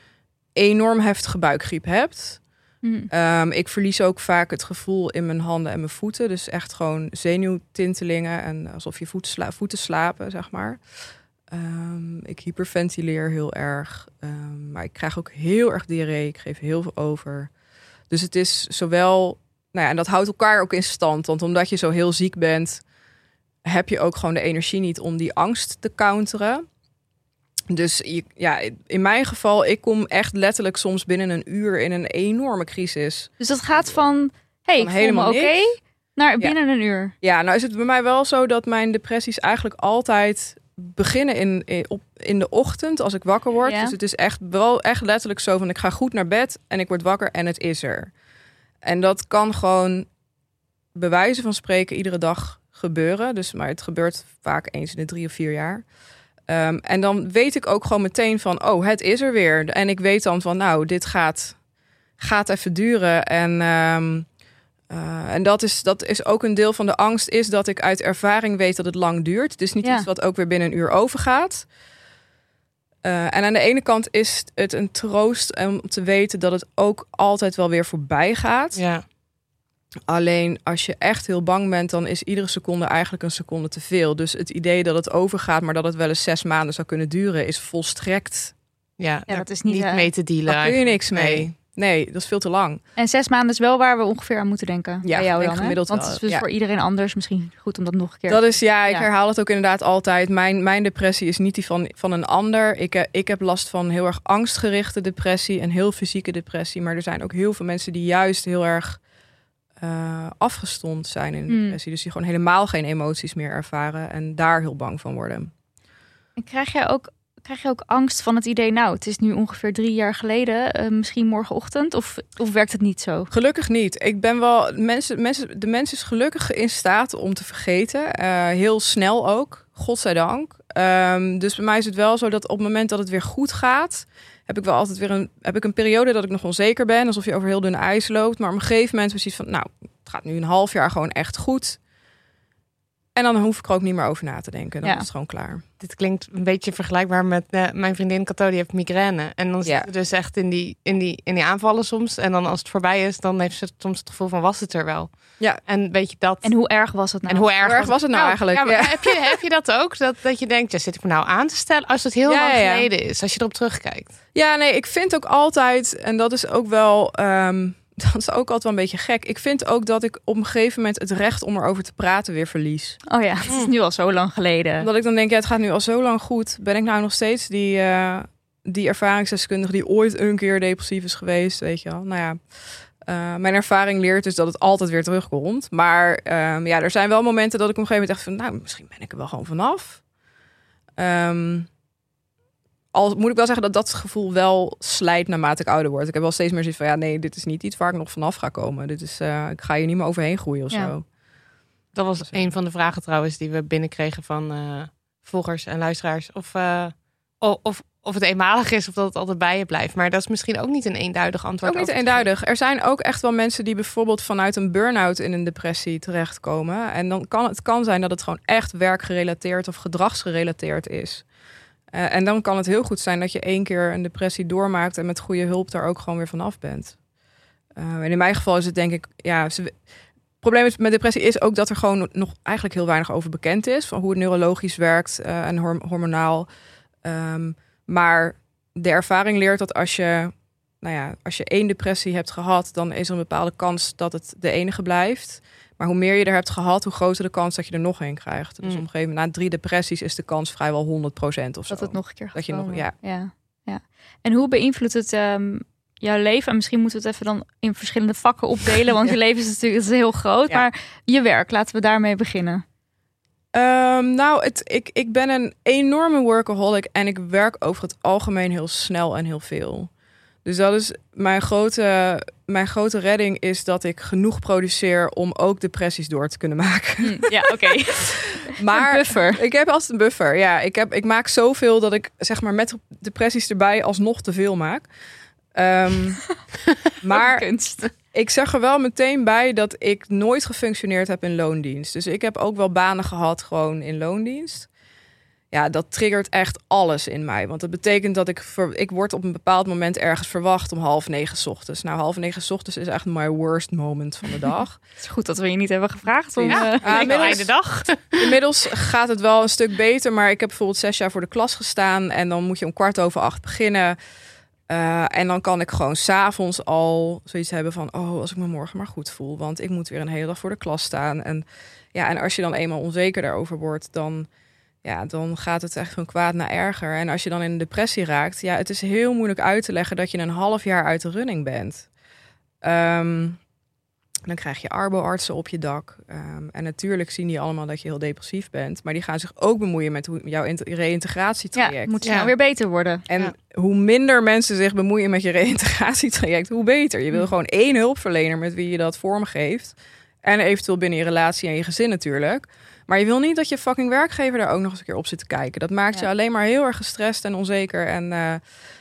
enorm heftige buikgriep hebt. Hmm. Ehm, ik verlies ook vaak het gevoel in mijn handen en mijn voeten. Dus echt gewoon zenuwtintelingen en alsof je voeten, sla- voeten slapen, zeg maar. Ehm, ik hyperventileer heel erg. Ehm, maar ik krijg ook heel erg diarree. Ik geef heel veel over. Dus het is zowel... Nou ja, en dat houdt elkaar ook in stand. Want omdat je zo heel ziek bent... heb je ook gewoon de energie niet om die angst te counteren. Dus je- ja, in mijn geval, ik kom echt letterlijk soms binnen een uur in een enorme crisis. Dus dat gaat van, hey, ik Van voel me helemaal oké, naar binnen een uur. Ja, nou is het bij mij wel zo dat mijn depressies eigenlijk altijd beginnen in, in, op, in de ochtend als ik wakker word. Ja. Dus het is echt wel echt letterlijk zo van ik ga goed naar bed en ik word wakker en het is er. En dat kan gewoon bewijzen van spreken iedere dag gebeuren. Dus, maar het gebeurt vaak eens in de drie of vier jaar. Ehm, en dan weet ik ook gewoon meteen van, oh, het is er weer. En ik weet dan van, nou, dit gaat, gaat even duren. En, ehm, eh, en dat, is, dat is ook een deel van de angst, is dat ik uit ervaring weet dat het lang duurt. Het is niet Ja. iets wat ook weer binnen een uur overgaat. Eh, en aan de ene kant is het een troost om te weten dat het ook altijd wel weer voorbij gaat. Ja. Alleen als je echt heel bang bent, dan is iedere seconde eigenlijk een seconde te veel. Dus het idee dat het overgaat, maar dat het wel eens zes maanden zou kunnen duren, is volstrekt. Ja, daar dat is niet, niet eh, mee te dealen. Daar kun je niks mee. Nee. Nee, dat is veel te lang. En zes maanden is wel waar we ongeveer aan moeten denken. Ja, bij jou dan, gemiddeld Want het is dus ja. voor iedereen anders. Misschien goed om dat nog een keer... Dat is, ja, ik Ja. herhaal het ook inderdaad altijd. Mijn, mijn depressie is niet die van, van een ander. Ik, eh, ik heb last van heel erg angstgerichte depressie en heel fysieke depressie. Maar er zijn ook heel veel mensen die juist heel erg eh, afgestomd zijn in Hmm. depressie. Dus die gewoon helemaal geen emoties meer ervaren en daar heel bang van worden. En krijg jij ook krijg je ook angst van het idee, nou, het is nu ongeveer drie jaar geleden, eh, misschien morgenochtend? Of, of werkt het niet zo? Gelukkig niet. Ik ben wel, mensen, mensen, de mens is gelukkig in staat om te vergeten. Eh, heel snel ook, godzijdank. Um, dus bij mij is het wel zo dat op het moment dat het weer goed gaat, heb ik wel altijd weer een, heb ik een periode dat ik nog onzeker ben, alsof je over heel dun ijs loopt. Maar op een gegeven moment precies van, nou, het gaat nu een half jaar gewoon echt goed. En dan hoef ik er ook niet meer over na te denken. Dan Ja. is het gewoon klaar. Dit klinkt een beetje vergelijkbaar met eh, mijn vriendin Cato, die heeft migraine. En dan zit Ja. ze dus echt in die, in, die, in die aanvallen soms. En dan als het voorbij is, dan heeft ze soms het gevoel van was het er wel. Ja. En weet je dat? En hoe erg was het nou? En hoe erg, Hoe erg was het nou eigenlijk? Ja. Heb, je, heb je dat ook? Dat, dat je denkt, ja, zit ik me nou aan te stellen? Als het heel Ja, lang ja, ja. geleden is, als je erop terugkijkt. Ja, nee, ik vind ook altijd, en dat is ook wel, ehm, dat is ook altijd wel een beetje gek. Ik vind ook dat ik op een gegeven moment het recht om erover te praten weer verlies. Oh ja, het is nu al zo lang geleden. Omdat ik dan denk, ja, het gaat nu al zo lang goed. Ben ik nou nog steeds die, eh, die ervaringsdeskundige die ooit een keer depressief is geweest, weet je wel? Nou ja. eh, mijn ervaring leert dus dat het altijd weer terugkomt. Maar ehm, ja, er zijn wel momenten dat ik op een gegeven moment echt van... nou, misschien ben ik er wel gewoon vanaf. Ehm, al moet ik wel zeggen dat dat gevoel wel slijt naarmate ik ouder word. Ik heb wel steeds meer zoiets van... ja, nee, dit is niet iets waar ik nog vanaf ga komen. Dit is, eh, ik ga hier niet meer overheen groeien of Ja. zo. Dat was een van de vragen trouwens die we binnenkregen van eh, volgers en luisteraars. Of, eh, of, of het eenmalig is of dat het altijd bij je blijft. Maar dat is misschien ook niet een eenduidig antwoord. Ook niet eenduidig. Er zijn ook echt wel mensen die bijvoorbeeld vanuit een burn-out in een depressie terechtkomen. En dan kan het kan zijn dat het gewoon echt werkgerelateerd of gedragsgerelateerd is. Eh, en dan kan het heel goed zijn dat je één keer een depressie doormaakt en met goede hulp daar ook gewoon weer vanaf bent. Eh, en in mijn geval is het denk ik, ja, ze, het probleem met depressie is ook dat er gewoon nog eigenlijk heel weinig over bekend is van hoe het neurologisch werkt eh, en horm- hormonaal. Ehm, maar de ervaring leert dat als je nou ja, als je één depressie hebt gehad, dan is er een bepaalde kans dat het de enige blijft. Maar hoe meer je er hebt gehad, hoe groter de kans dat je er nog een krijgt. Dus Mm. op een gegeven moment, na drie depressies, is de kans vrijwel 100% of zo. dat het nog een keer gaat Dat je nog- ja. ja. ja. En hoe beïnvloedt het ehm, jouw leven? En misschien moeten we het even dan in verschillende vakken opdelen. Want je leven is natuurlijk is heel groot. Ja. Maar je werk, laten we daarmee beginnen. Ehm, nou, het, ik, ik ben een enorme workaholic en ik werk over het algemeen heel snel en heel veel. Dus dat is mijn grote, mijn grote redding is dat ik genoeg produceer om ook depressies door te kunnen maken. Hm, ja, oké. Maar Een buffer. Ik heb altijd een buffer. Ja, ik, heb, ik maak zoveel dat ik zeg maar met depressies erbij alsnog te veel maak. Ehm, maar kunst. ik zeg er wel meteen bij dat ik nooit gefunctioneerd heb in loondienst. Dus ik heb ook wel banen gehad gewoon in loondienst. Ja, dat triggert echt alles in mij. Want dat betekent dat ik, ver, ik word op een bepaald moment ergens verwacht om half negen 's ochtends. Nou, half negen 's ochtends is echt my worst moment van de dag. Het is goed dat we je niet hebben gevraagd. Om, Ja. al inmiddels- einde dag. Inmiddels gaat het wel een stuk beter, maar ik heb bijvoorbeeld zes jaar voor de klas gestaan en dan moet je om kwart over acht beginnen. Eh, en dan kan ik gewoon s'avonds al zoiets hebben van, oh, als ik me morgen maar goed voel, want ik moet weer een hele dag voor de klas staan. En ja, en als je dan eenmaal onzeker daarover wordt, dan, ja, dan gaat het echt van kwaad naar erger. En als je dan in een depressie raakt, ja, het is heel moeilijk uit te leggen dat je een half jaar uit de running bent. Ehm, dan krijg je arboartsen op je dak. Ehm, en natuurlijk zien die allemaal dat je heel depressief bent. Maar die gaan zich ook bemoeien met hoe jouw int- ja, reïntegratietraject. moet snel Ja. weer beter worden. En Ja. hoe minder mensen zich bemoeien met je reïntegratietraject, hoe beter. Je wil Hm. gewoon één hulpverlener met wie je dat vormgeeft. En eventueel binnen je relatie en je gezin natuurlijk. Maar je wil niet dat je fucking werkgever daar ook nog eens een keer op zit te kijken. Dat maakt je alleen maar heel erg gestrest en onzeker. En eh,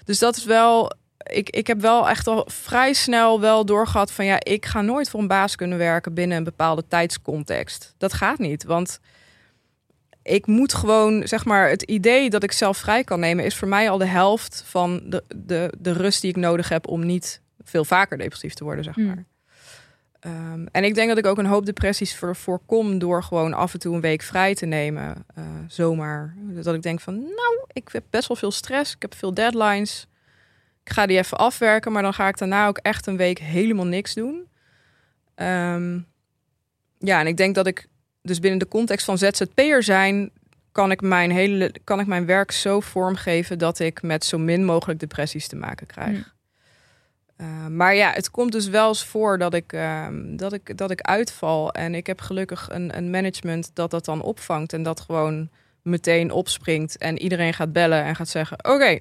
dus dat is wel. Ik, ik heb wel echt al vrij snel wel doorgehad van ja, ik ga nooit voor een baas kunnen werken binnen een bepaalde tijdscontext. Dat gaat niet. Want ik moet gewoon, zeg maar, het idee dat ik zelf vrij kan nemen, is voor mij al de helft van de, de, de rust die ik nodig heb om niet veel vaker depressief te worden, zeg Hmm. maar. Ehm, en ik denk dat ik ook een hoop depressies voor, voorkom door gewoon af en toe een week vrij te nemen, eh, zomaar. Dat ik denk van, nou, ik heb best wel veel stress, ik heb veel deadlines. Ik ga die even afwerken, maar dan ga ik daarna ook echt een week helemaal niks doen. Ehm, ja, en ik denk dat ik dus binnen de context van ZZP'er zijn, kan ik mijn hele kan ik mijn werk zo vormgeven dat ik met zo min mogelijk depressies te maken krijg. Uh, maar ja, het komt dus wel eens voor dat ik, um, dat ik, dat ik uitval. En ik heb gelukkig een, een management dat dat dan opvangt. En dat gewoon meteen opspringt en iedereen gaat bellen en gaat zeggen: Oké,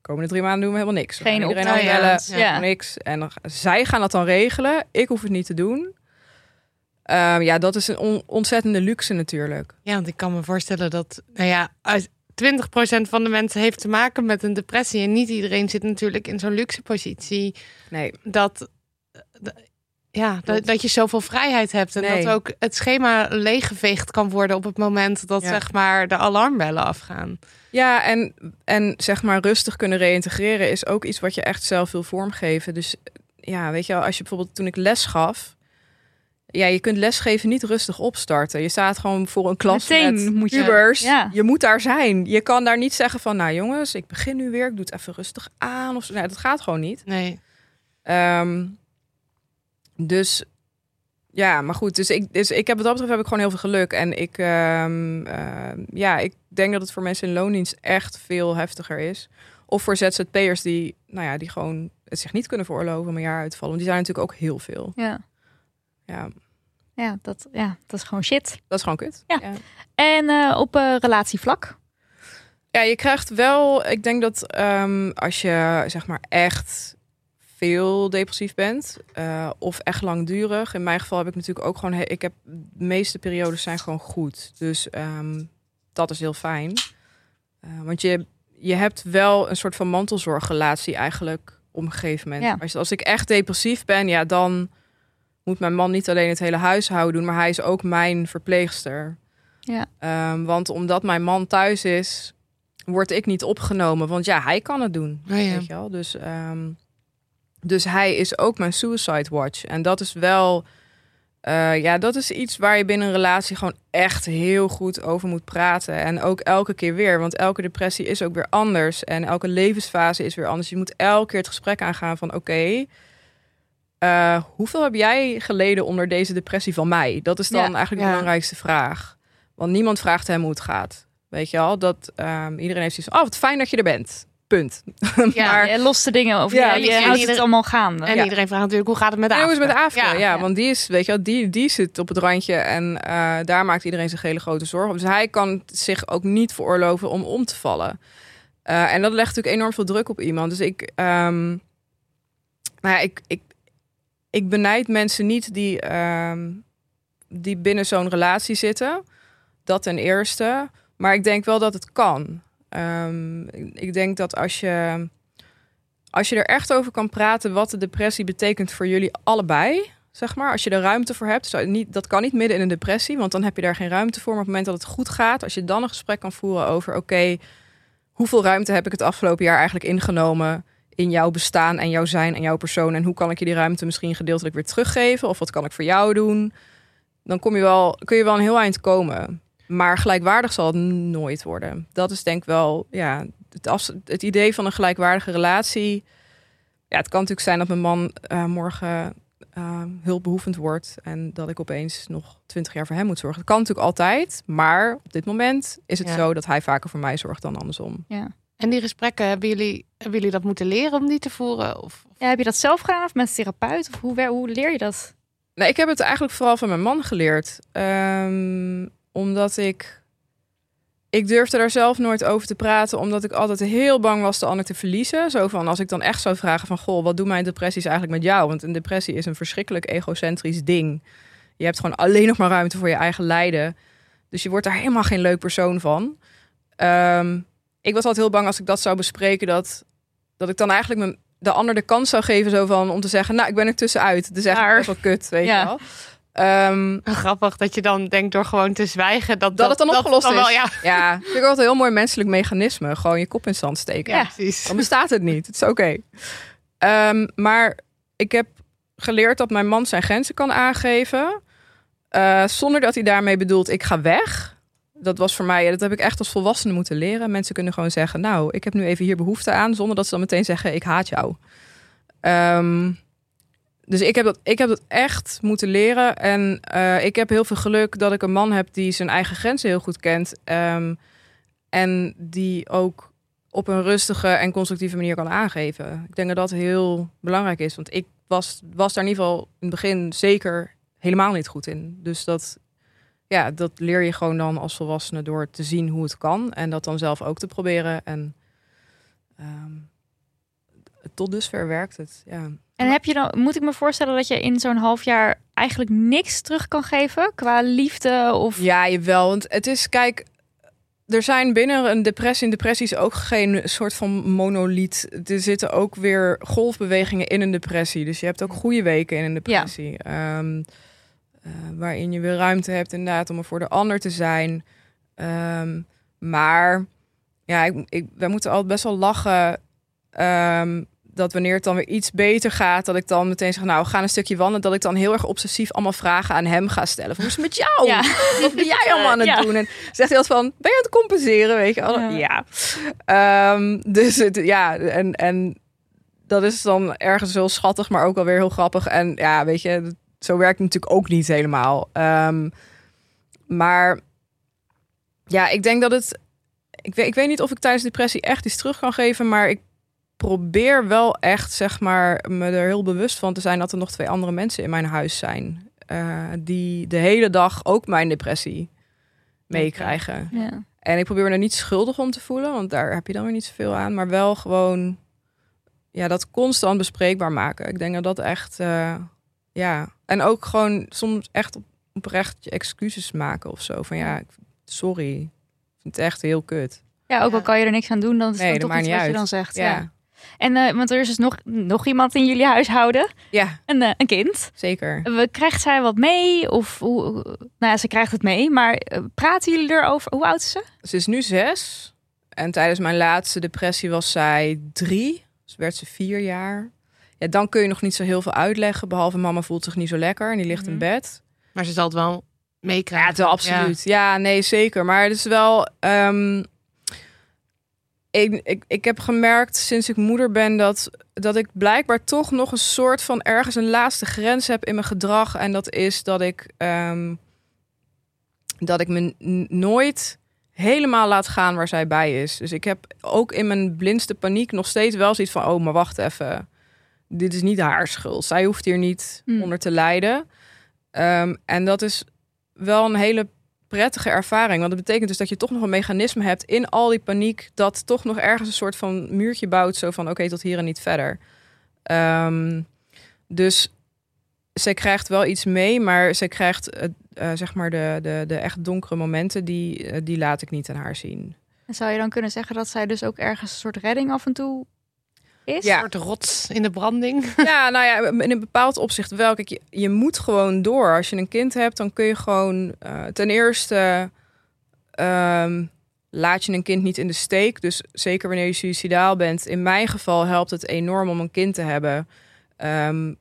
komende drie maanden doen we helemaal niks. Geen iedereen opdracht. aanbellen, Ja, niks. En dan, zij gaan dat dan regelen. Ik hoef het niet te doen. Ehm, ja, dat is een on- ontzettende luxe natuurlijk. Ja, want ik kan me voorstellen dat, nou ja, uit 20% van de mensen heeft te maken met een depressie. En niet iedereen zit natuurlijk in zo'n luxe positie. Nee, Dat, d- ja, dat, dat je zoveel vrijheid hebt. En Nee. dat ook het schema leeggeveegd kan worden op het moment dat Ja. zeg maar de alarmbellen afgaan. Ja, en, en zeg maar rustig kunnen reïntegreren is ook iets wat je echt zelf wil vormgeven. Dus ja, weet je wel, als je bijvoorbeeld toen ik les gaf. Ja, je kunt lesgeven niet rustig opstarten. Je staat gewoon voor een klas Meteen met moet je- pubers. ja. Je moet daar zijn. Je kan daar niet zeggen van, nou jongens, ik begin nu weer. Ik doe het even rustig aan. Of zo. Nee, dat gaat gewoon niet. Nee. Ehm, dus ja, maar goed. Dus ik, dus ik heb wat dat betreft heb ik gewoon heel veel geluk. En ik, ehm, ehm, ja, ik denk dat het voor mensen in loondienst echt veel heftiger is. Of voor ZZP'ers die, nou ja, die gewoon het zich niet kunnen veroorloven om een jaar uit te vallen. Want die zijn natuurlijk ook heel veel. Ja, Ja, ja, dat, ja dat is gewoon shit. dat is gewoon kut. Ja. En eh, op eh, relatievlak? Ja, je krijgt wel. Ik denk dat ehm, als je zeg maar echt veel depressief bent eh, of echt langdurig. In mijn geval heb ik natuurlijk ook gewoon. Ik heb de meeste periodes zijn gewoon goed. Dus ehm, dat is heel fijn. Want je, je hebt wel een soort van mantelzorgrelatie eigenlijk op een gegeven moment. Ja. Als, als ik echt depressief ben, ja, dan moet mijn man niet alleen het hele huishouden doen, maar hij is ook mijn verpleegster. Ja. Ehm, want omdat mijn man thuis is, word ik niet opgenomen. Want ja, hij kan het doen. Oh ja. Weet je wel? Dus, ehm, dus hij is ook mijn suicide watch. En dat is wel... eh, ja, dat is iets waar je binnen een relatie gewoon echt heel goed over moet praten. En ook elke keer weer. Want elke depressie is ook weer anders. En elke levensfase is weer anders. Je moet elke keer het gesprek aangaan van... Oké, eh, hoeveel heb jij geleden onder deze depressie van mij? Dat is dan Ja. eigenlijk de Ja. belangrijkste vraag. Want niemand vraagt hem hoe het gaat. Weet je al? Dat ehm, iedereen heeft zoiets van, oh, wat fijn dat je er bent. Punt. Ja, maar Je lost de dingen of Ja, je, je en houdt ieder- het allemaal gaande. En Ja. iedereen vraagt natuurlijk hoe gaat het met de en hoe is het met Aafke? Afro? Ja, want die is, weet je wel, die, die zit op het randje en eh, daar maakt iedereen zich hele grote zorgen. Dus hij kan zich ook niet veroorloven om om te vallen. Eh, en dat legt natuurlijk enorm veel druk op iemand. Dus ik, ehm, nou ja, ik, ik, ik benijd mensen niet die, ehm, die binnen zo'n relatie zitten. Dat ten eerste. Maar ik denk wel dat het kan. Ehm, ik- denk dat als je, als je er echt over kan praten wat de depressie betekent voor jullie allebei, zeg maar, als je er ruimte voor hebt, niet, dat kan niet midden in een depressie, want dan heb je daar geen ruimte voor. Maar op het moment dat het goed gaat, als je dan een gesprek kan voeren over, oké, hoeveel ruimte heb ik het afgelopen jaar eigenlijk ingenomen in jouw bestaan en jouw zijn en jouw persoon en hoe kan ik je die ruimte misschien gedeeltelijk weer teruggeven of wat kan ik voor jou doen? Dan kom je wel, kun je wel een heel eind komen. Maar gelijkwaardig zal het nooit worden. Dat is denk ik wel, ja, het, afs- het idee van een gelijkwaardige relatie. Ja, het kan natuurlijk zijn dat mijn man eh, morgen eh, hulpbehoevend wordt en dat ik opeens nog twintig jaar voor hem moet zorgen. Dat kan natuurlijk altijd, maar op dit moment is het Ja. zo dat hij vaker voor mij zorgt dan andersom. Ja. En die gesprekken, hebben jullie, hebben jullie dat moeten leren om die te voeren? Of, Ja, heb je dat zelf gedaan of met een therapeut? Of hoe, hoe leer je dat? Nee, ik heb het eigenlijk vooral van mijn man geleerd. Ehm, omdat ik. Ik durfde daar zelf nooit over te praten, omdat ik altijd heel bang was de ander te verliezen. Zo van als ik dan echt zou vragen van, goh, wat doen mijn depressies eigenlijk met jou? Want een depressie is een verschrikkelijk egocentrisch ding. Je hebt gewoon alleen nog maar ruimte voor je eigen lijden. Dus je wordt daar helemaal geen leuk persoon van. Ehm, ik was altijd heel bang als ik dat zou bespreken, dat, dat ik dan eigenlijk mijn, de ander de kans zou geven zo van, om te zeggen, nou, ik ben er tussenuit. Is echt Maar- best wel kut, weet Ja. je wel. Ehm, grappig dat je dan denkt door gewoon te zwijgen dat, dat, het dan opgelost dan is. Wel, ja, ja, vind ik altijd een heel mooi menselijk mechanisme. Gewoon je kop in zand steken. ja, precies. Dan bestaat het niet. Het is oké. Ehm, maar ik heb geleerd dat mijn man zijn grenzen kan aangeven. eh, zonder dat hij daarmee bedoelt, ik ga weg. Dat was voor mij, dat heb ik echt als volwassene moeten leren. Mensen kunnen gewoon zeggen, nou, ik heb nu even hier behoefte aan. Zonder dat ze dan meteen zeggen, ik haat jou. Ehm, dus ik heb, dat, ik heb dat echt moeten leren. En eh, ik heb heel veel geluk dat ik een man heb die zijn eigen grenzen heel goed kent. Ehm, en die ook op een rustige en constructieve manier kan aangeven. Ik denk dat dat heel belangrijk is. Want ik was, was daar in ieder geval in het begin zeker helemaal niet goed in. Dus dat, ja, dat leer je gewoon dan als volwassene door te zien hoe het kan. En dat dan zelf ook te proberen. En ehm, tot dusver werkt het, ja. En heb je dan, moet ik me voorstellen dat je in zo'n half jaar eigenlijk niks terug kan geven qua liefde of Ja, jawel. Want het is, kijk, er zijn binnen een depressie, in depressies ook geen soort van monoliet. Er zitten ook weer golfbewegingen in een depressie. Dus je hebt ook goede weken in een depressie. Ehm, eh, waarin je weer ruimte hebt inderdaad om er voor de ander te zijn. Ehm, maar ja, ik, ik, wij moeten altijd best wel lachen. ehm, dat wanneer het dan weer iets beter gaat, dat ik dan meteen zeg, nou, we gaan een stukje wandelen. Dat ik dan heel erg obsessief allemaal vragen aan hem ga stellen. Van, hoe is het met jou? Ja. Wat ben jij allemaal aan het Ja. doen? En zegt hij altijd van, ben je aan het compenseren? Weet je? al? Ja. Ja. Ehm, dus het, ja, en, en dat is dan ergens heel schattig, maar ook alweer heel grappig. En ja, weet je, zo werkt het natuurlijk ook niet helemaal. Ehm, maar ja, ik denk dat het. Ik weet, ik weet niet of ik tijdens depressie echt iets terug kan geven, maar ik probeer wel echt, zeg maar, me er heel bewust van te zijn dat er nog twee andere mensen in mijn huis zijn. eh, die de hele dag ook mijn depressie meekrijgen. ja. En ik probeer me er niet schuldig om te voelen, want daar heb je dan weer niet zoveel aan. Maar wel gewoon, ja, dat constant bespreekbaar maken. Ik denk dat dat echt, eh, ja. En ook gewoon soms echt op, oprecht je excuses maken of zo. Van ja, sorry. Ik vind het echt heel kut. ja, ook al kan je er niks aan doen, dan is Nee, het toch niet wat je dan zegt. Ja, Ja. En eh, want er is dus nog, nog iemand in jullie huishouden, ja een, eh, een kind. zeker. We- Krijgt zij wat mee? Of hoe, nou ja, ze krijgt het mee, maar eh, praten jullie erover? Hoe oud is ze? Ze is nu zes. En tijdens mijn laatste depressie was zij drie. Dus werd ze vier jaar. Ja, dan kun je nog niet zo heel veel uitleggen. Behalve mama voelt zich niet zo lekker en die ligt in Mhm. bed. Maar ze zal het wel meekrijgen. Ja, absoluut. Ja. nee, zeker. Maar het is wel. ehm, ik, ik, ik heb gemerkt sinds ik moeder ben dat, dat ik blijkbaar toch nog een soort van ergens een laatste grens heb in mijn gedrag. En dat is dat ik, ehm, dat ik me nooit helemaal laat gaan waar zij bij is. Dus ik heb ook in mijn blindste paniek nog steeds wel zoiets van: oh, maar wacht even. Dit is niet haar schuld. Zij hoeft hier niet Hmm. onder te lijden. Ehm, en dat is wel een hele prettige ervaring. Want dat betekent dus dat je toch nog een mechanisme hebt in al die paniek. Dat toch nog ergens een soort van muurtje bouwt. Zo van oké, tot hier en niet verder. Ehm, dus zij krijgt wel iets mee. Maar zij krijgt eh, eh, zeg maar de, de, de echt donkere momenten. Die, eh, die laat ik niet aan haar zien. En zou je dan kunnen zeggen dat zij dus ook ergens een soort redding af en toe is? Ja. Een soort rots in de branding. Ja, nou ja, in een bepaald opzicht wel. Kijk, je, je moet gewoon door. Als je een kind hebt, dan kun je gewoon eh, ten eerste ehm, laat je een kind niet in de steek. Dus zeker wanneer je suicidaal bent. In mijn geval helpt het enorm om een kind te hebben. Ehm,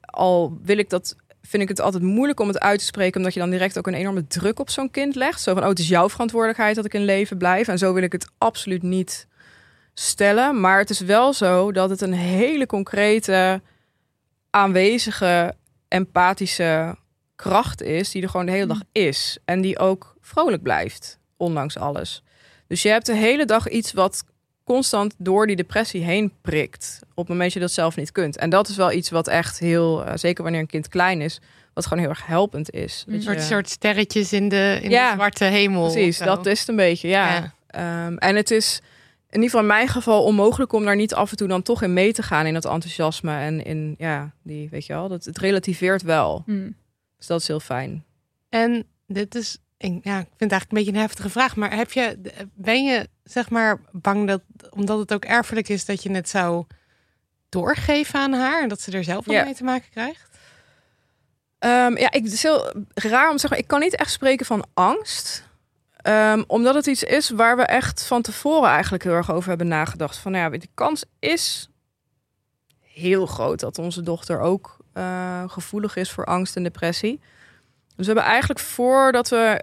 al wil ik dat, vind ik het altijd moeilijk om het uit te spreken, omdat je dan direct ook een enorme druk op zo'n kind legt. Zo van, oh, het is jouw verantwoordelijkheid dat ik in leven blijf. En zo wil ik het absoluut niet stellen. Maar het is wel zo dat het een hele concrete, aanwezige, empathische kracht is, die er gewoon de hele dag is. En die ook vrolijk blijft, ondanks alles. Dus je hebt de hele dag iets wat constant door die depressie heen prikt. Op het moment dat je dat zelf niet kunt. En dat is wel iets wat echt heel, eh, zeker wanneer een kind klein is, wat gewoon heel erg helpend is. Een soort, je- soort sterretjes in de, in Ja, de zwarte hemel. Precies, dat is het een beetje, ja. Ja. Ehm, en het is in ieder geval in mijn geval onmogelijk om daar niet af en toe dan toch in mee te gaan in dat enthousiasme en in, ja, die, weet je wel, dat het relativeert wel. Hm. Dus dat is heel fijn. En dit is, ik, ja, ik vind het eigenlijk een beetje een heftige vraag. Maar heb je, ben je zeg maar bang dat, omdat het ook erfelijk is, dat je het zou doorgeven aan haar en dat ze er zelf Ja. mee te maken krijgt? Ehm, ja, ik, het is heel raar om te zeggen, ik kan niet echt spreken van angst. Ehm, omdat het iets is waar we echt van tevoren eigenlijk heel erg over hebben nagedacht. Van nou ja, de kans is heel groot dat onze dochter ook eh, gevoelig is voor angst en depressie. Dus we hebben eigenlijk voordat we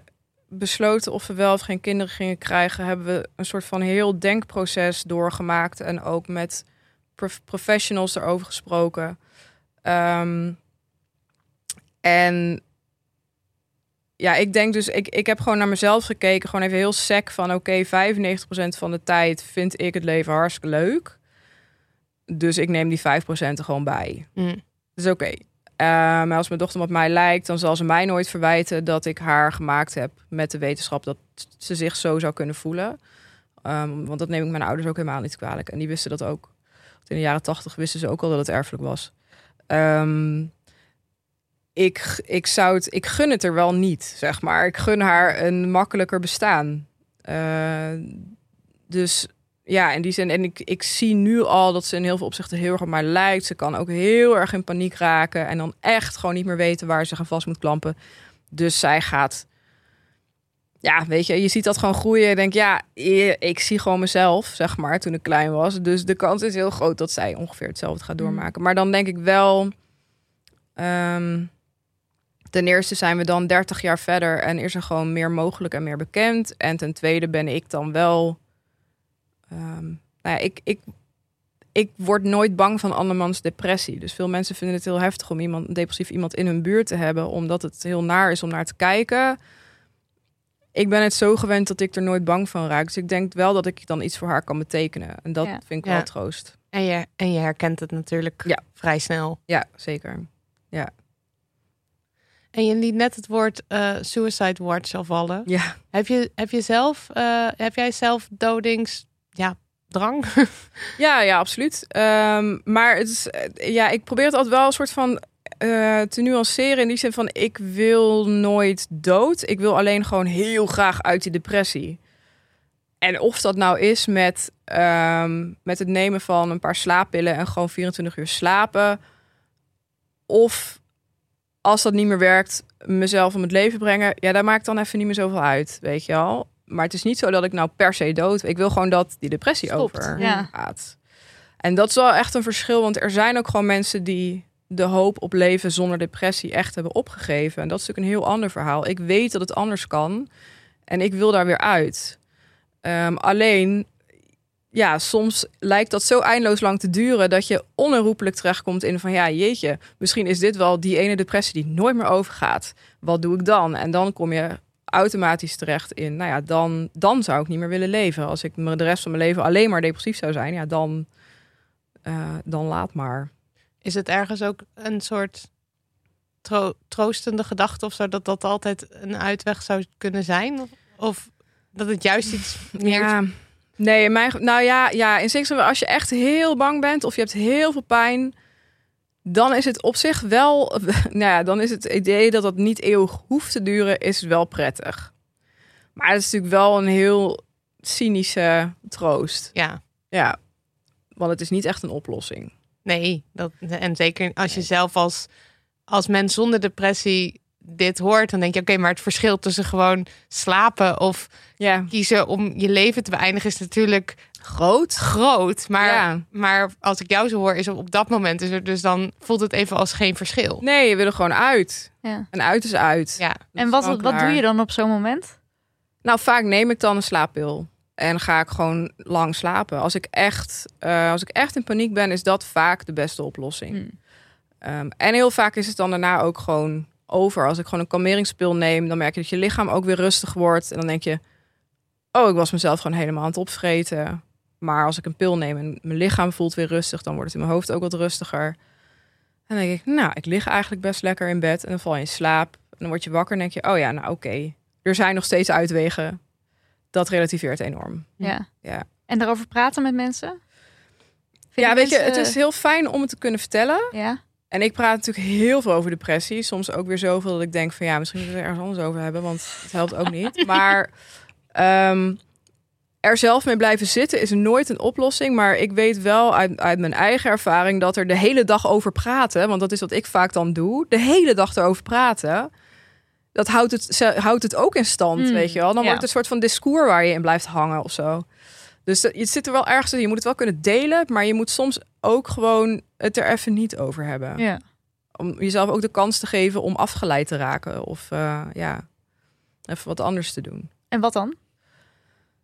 besloten of we wel of geen kinderen gingen krijgen, hebben we een soort van heel denkproces doorgemaakt en ook met prof- professionals erover gesproken. Ehm, en ja, ik denk dus, ik, ik heb gewoon naar mezelf gekeken, gewoon even heel sec van oké, 95% van de tijd vind ik het leven hartstikke leuk. Dus ik neem die 5% er gewoon bij. Hm. Dus oké. Eh, maar als mijn dochter op mij lijkt, dan zal ze mij nooit verwijten dat ik haar gemaakt heb met de wetenschap dat ze zich zo zou kunnen voelen. Ehm, want dat neem ik mijn ouders ook helemaal niet kwalijk. En die wisten dat ook. Want in de jaren tachtig wisten ze ook al dat het erfelijk was. Ehm, ik, ik zou het, ik gun het er wel niet, zeg maar. Ik gun haar een makkelijker bestaan. Eh, dus ja, in die zin. En ik, ik zie nu al dat ze in heel veel opzichten heel erg op mij lijkt. Ze kan ook heel erg in paniek raken. En dan echt gewoon niet meer weten waar ze gaan vast moet klampen. Dus zij gaat. Ja, weet je, je ziet dat gewoon groeien. Ik denk, ja, ik zie gewoon mezelf, zeg maar, toen ik klein was. Dus de kans is heel groot dat zij ongeveer hetzelfde gaat doormaken. Maar dan denk ik wel. ehm, ten eerste zijn we dan 30 jaar verder en is er gewoon meer mogelijk en meer bekend. En ten tweede ben ik dan wel. ehm, nou ja, ik, ik, ik word nooit bang van andermans depressie. Dus veel mensen vinden het heel heftig om iemand, een depressief iemand in hun buurt te hebben, omdat het heel naar is om naar te kijken. Ik ben het zo gewend dat ik er nooit bang van raak. Dus ik denk wel dat ik dan iets voor haar kan betekenen. En dat Ja. vind ik Ja. wel troost. En je, en je herkent het natuurlijk Ja. vrij snel. Ja, zeker. En je liet net het woord eh, suicide watch al vallen. Ja. Heb je, heb je zelf, eh, heb jij zelf dodings, ja, drang? Ja, ja, absoluut. Ehm, maar het is, eh, ja, ik probeer het altijd wel een soort van te nuanceren in die zin van ik wil nooit dood. Ik wil alleen gewoon heel graag uit die depressie. En of dat nou is met, ehm, met het nemen van een paar slaappillen en gewoon 24 uur slapen. Of als dat niet meer werkt, mezelf om het leven brengen. Ja, daar maakt dan even niet meer zoveel uit, weet je wel. Maar het is niet zo dat ik nou per se dood. Ik wil gewoon dat die depressie Stopt, over ja. gaat. En dat is wel echt een verschil, want er zijn ook gewoon mensen die de hoop op leven zonder depressie echt hebben opgegeven. En dat is natuurlijk een heel ander verhaal. Ik weet dat het anders kan en ik wil daar weer uit. Ehm, alleen, ja, soms lijkt dat zo eindeloos lang te duren dat je onherroepelijk terechtkomt in van ja, jeetje, misschien is dit wel die ene depressie die nooit meer overgaat. Wat doe ik dan? En dan kom je automatisch terecht in, nou ja, dan, dan zou ik niet meer willen leven. Als ik de rest van mijn leven alleen maar depressief zou zijn, ja, dan, eh, dan laat maar. Is het ergens ook een soort tro- troostende gedachte of zo, dat dat altijd een uitweg zou kunnen zijn? Of, of dat het juist iets meer... Ja. Nee, in mijn, nou ja, ja, in zekere als je echt heel bang bent of je hebt heel veel pijn, dan is het op zich wel, nou ja, dan is het idee dat dat niet eeuwig hoeft te duren, is wel prettig. Maar het is natuurlijk wel een heel cynische troost. Ja, Ja, want het is niet echt een oplossing. nee. Dat, en zeker als je zelf als, als mens zonder depressie dit hoort, dan denk je, oké, maar het verschil tussen gewoon slapen of Ja, kiezen om je leven te beëindigen is natuurlijk groot. groot. Maar, Ja. maar als ik jou zo hoor, is op, dat moment is er dus dan voelt het even als geen verschil. Nee, je wil er gewoon uit. Ja. En uit is uit. Ja, Dat En wat, wat doe je dan op zo'n moment? Nou, vaak neem ik dan een slaappil. En ga ik gewoon lang slapen. Als ik echt, eh, als ik echt in paniek ben, is dat vaak de beste oplossing. Hmm. Ehm, en heel vaak is het dan daarna ook gewoon over. Als ik gewoon een kalmeringspil neem, dan merk je dat je lichaam ook weer rustig wordt. En dan denk je, oh, ik was mezelf gewoon helemaal aan het opvreten. Maar als ik een pil neem en mijn lichaam voelt weer rustig, dan wordt het in mijn hoofd ook wat rustiger. En dan denk ik, nou, ik lig eigenlijk best lekker in bed. En dan val je in slaap. En dan word je wakker en denk je, oh ja, nou oké. Er zijn nog steeds uitwegen. Dat relativeert enorm. Ja. Ja. En daarover praten met mensen? ja, weet je, het is heel fijn om het te kunnen vertellen. Ja. En ik praat natuurlijk heel veel over depressie. Soms ook weer zoveel dat ik denk van ja, misschien moeten we het ergens anders over hebben, want het helpt ook niet. Maar ehm, er zelf mee blijven zitten is nooit een oplossing. Maar ik weet wel uit, uit mijn eigen ervaring dat er de hele dag over praten, want dat is wat ik vaak dan doe, de hele dag erover praten. Dat houdt het, houdt het ook in stand, Hmm, weet je wel. Dan ja. wordt het een soort van discours waar je in blijft hangen of zo. Dus je zit er wel ergens in. Je moet het wel kunnen delen, maar je moet soms ook gewoon het er even niet over hebben ja. om jezelf ook de kans te geven om afgeleid te raken. Of eh, ja, even wat anders te doen. En wat dan?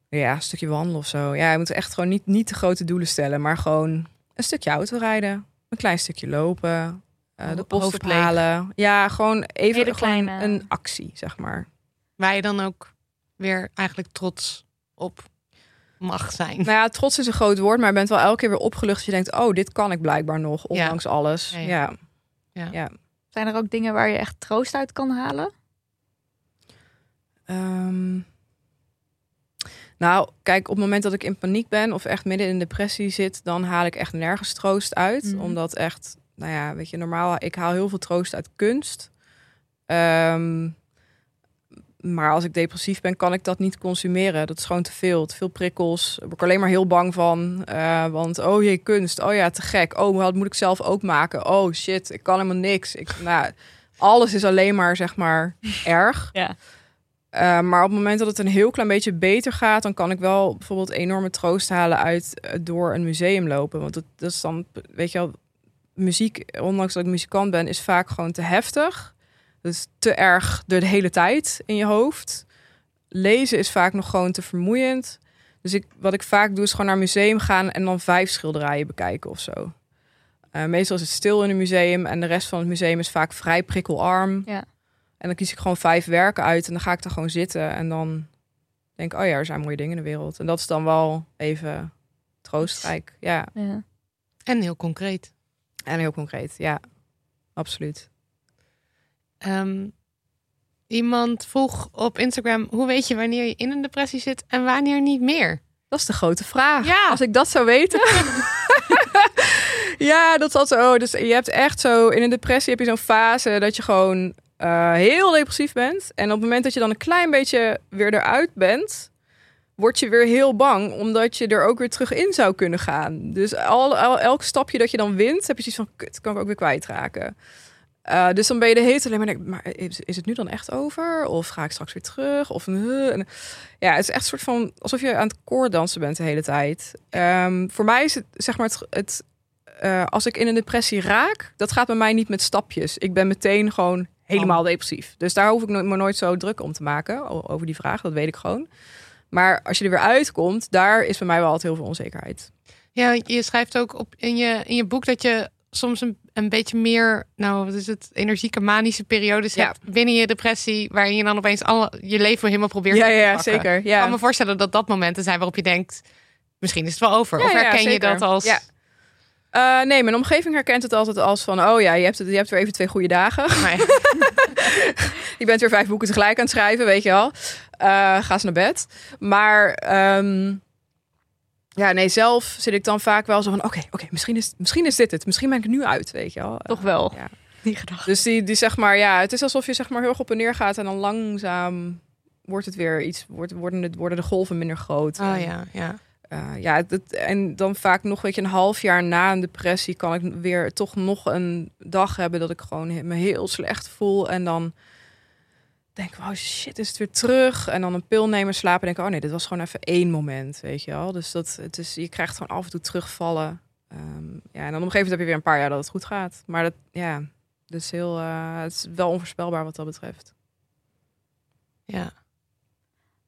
Ja, een stukje wandelen of zo. Ja, je moet echt gewoon niet, niet te grote doelen stellen. Maar gewoon een stukje auto rijden. Een klein stukje lopen. eh, de post ophalen. Ja, gewoon even gewoon kleine- een actie, zeg maar. waar je dan ook weer eigenlijk trots op mag zijn. Nou ja, trots is een groot woord. Maar je bent wel elke keer weer opgelucht. als Je denkt, oh, dit kan ik blijkbaar nog. Ondanks alles. Ja, Ja, ja. Zijn er ook dingen waar je echt troost uit kan halen? Ehm, nou, kijk, op het moment dat ik in paniek ben of echt midden in depressie zit, dan haal ik echt nergens troost uit. Mhm. Omdat echt, nou ja, weet je, normaal, ik haal heel veel troost uit kunst. Ehm, maar als ik depressief ben, kan ik dat niet consumeren. Dat is gewoon te veel. Te veel prikkels. Daar word ik alleen maar heel bang van. Eh, want, oh jee, kunst. Oh ja, te gek. Oh, wat moet ik zelf ook maken? Oh shit, ik kan helemaal niks. Ik, nou, alles is alleen maar, zeg maar, erg. Ja. Uh, maar op het moment dat het een heel klein beetje beter gaat, dan kan ik wel bijvoorbeeld enorme troost halen uit uh, door een museum lopen. Want dat, dat is dan, weet je wel, muziek, ondanks dat ik muzikant ben, is vaak gewoon te heftig. Dus te erg de hele tijd in je hoofd. Lezen is vaak nog gewoon te vermoeiend. Dus ik, wat ik vaak doe, is gewoon naar een museum gaan en dan vijf schilderijen bekijken of zo. Uh, meestal is het stil in een museum en de rest van het museum is vaak vrij prikkelarm. Ja. En dan kies ik gewoon vijf werken uit en dan ga ik er gewoon zitten. En dan denk ik, oh ja, er zijn mooie dingen in de wereld. En dat is dan wel even troostrijk. Ja. ja. En heel concreet. En heel concreet, ja. Absoluut. Um, iemand vroeg op Instagram, hoe weet je wanneer je in een depressie zit en wanneer niet meer? Dat is de grote vraag. Ja. Als ik dat zou weten. ja, dat is altijd zo. Dus je hebt echt zo, in een depressie heb je zo'n fase dat je gewoon uh, heel depressief bent. En op het moment dat je dan een klein beetje weer eruit bent, word je weer heel bang, omdat je er ook weer terug in zou kunnen gaan. Dus al, al, elk stapje dat je dan wint, heb je zoiets van, kut, kan ik ook weer kwijtraken. Uh, dus dan ben je de hele alleen maar, maar is, is, het nu dan echt over? Of ga ik straks weer terug? Of uh, en, ja, het is echt een soort van alsof je aan het koordansen bent de hele tijd. Um, voor mij is het zeg maar het, het uh, als ik in een depressie raak, dat gaat bij mij niet met stapjes. Ik ben meteen gewoon helemaal oh. depressief. Dus daar hoef ik me nooit zo druk om te maken over die vraag. Dat weet ik gewoon. Maar als je er weer uitkomt, daar is bij mij wel altijd heel veel onzekerheid. Ja, je schrijft ook op in je, in je boek dat je soms een, een beetje meer, nou, wat is het, energieke manische periodes ja. hebt binnen je depressie, waarin je dan opeens alle, je leven helemaal probeert ja, te ja, pakken. zeker. Ja. Ik kan me voorstellen dat dat momenten zijn waarop je denkt, misschien is het wel over. Ja, of herken je dat als... Ja. Uh, nee, mijn omgeving herkent het altijd als van... oh ja, je hebt, het, je hebt weer even twee goede dagen. Nee. je bent weer vijf boeken tegelijk aan het schrijven, weet je wel. Uh, ga eens naar bed. Maar um, ja, nee, zelf zit ik dan vaak wel zo van... oké, okay, oké, okay, misschien, is, misschien is dit het. Misschien ben ik nu uit, weet je wel. Toch wel, uh, ja. die gedachte. Dus die, die zeg maar, ja, het is alsof je zeg maar heel erg op en neer gaat... en dan langzaam wordt het weer iets... Wordt, worden, het, worden de golven minder groot. Oh ja, ja. Uh, ja, dat, en dan vaak nog weet je, een half jaar na een depressie kan ik weer toch nog een dag hebben dat ik gewoon me heel slecht voel. En dan denk oh shit, is het weer terug? En dan een pil nemen, slapen en denken, oh nee, dit was gewoon even één moment, weet je wel. Dus dat, het is, je krijgt gewoon af en toe terugvallen. Um, ja, en dan op een gegeven moment heb je weer een paar jaar dat het goed gaat. Maar dat, ja, dat is heel, uh, het is wel onvoorspelbaar wat dat betreft. Ja.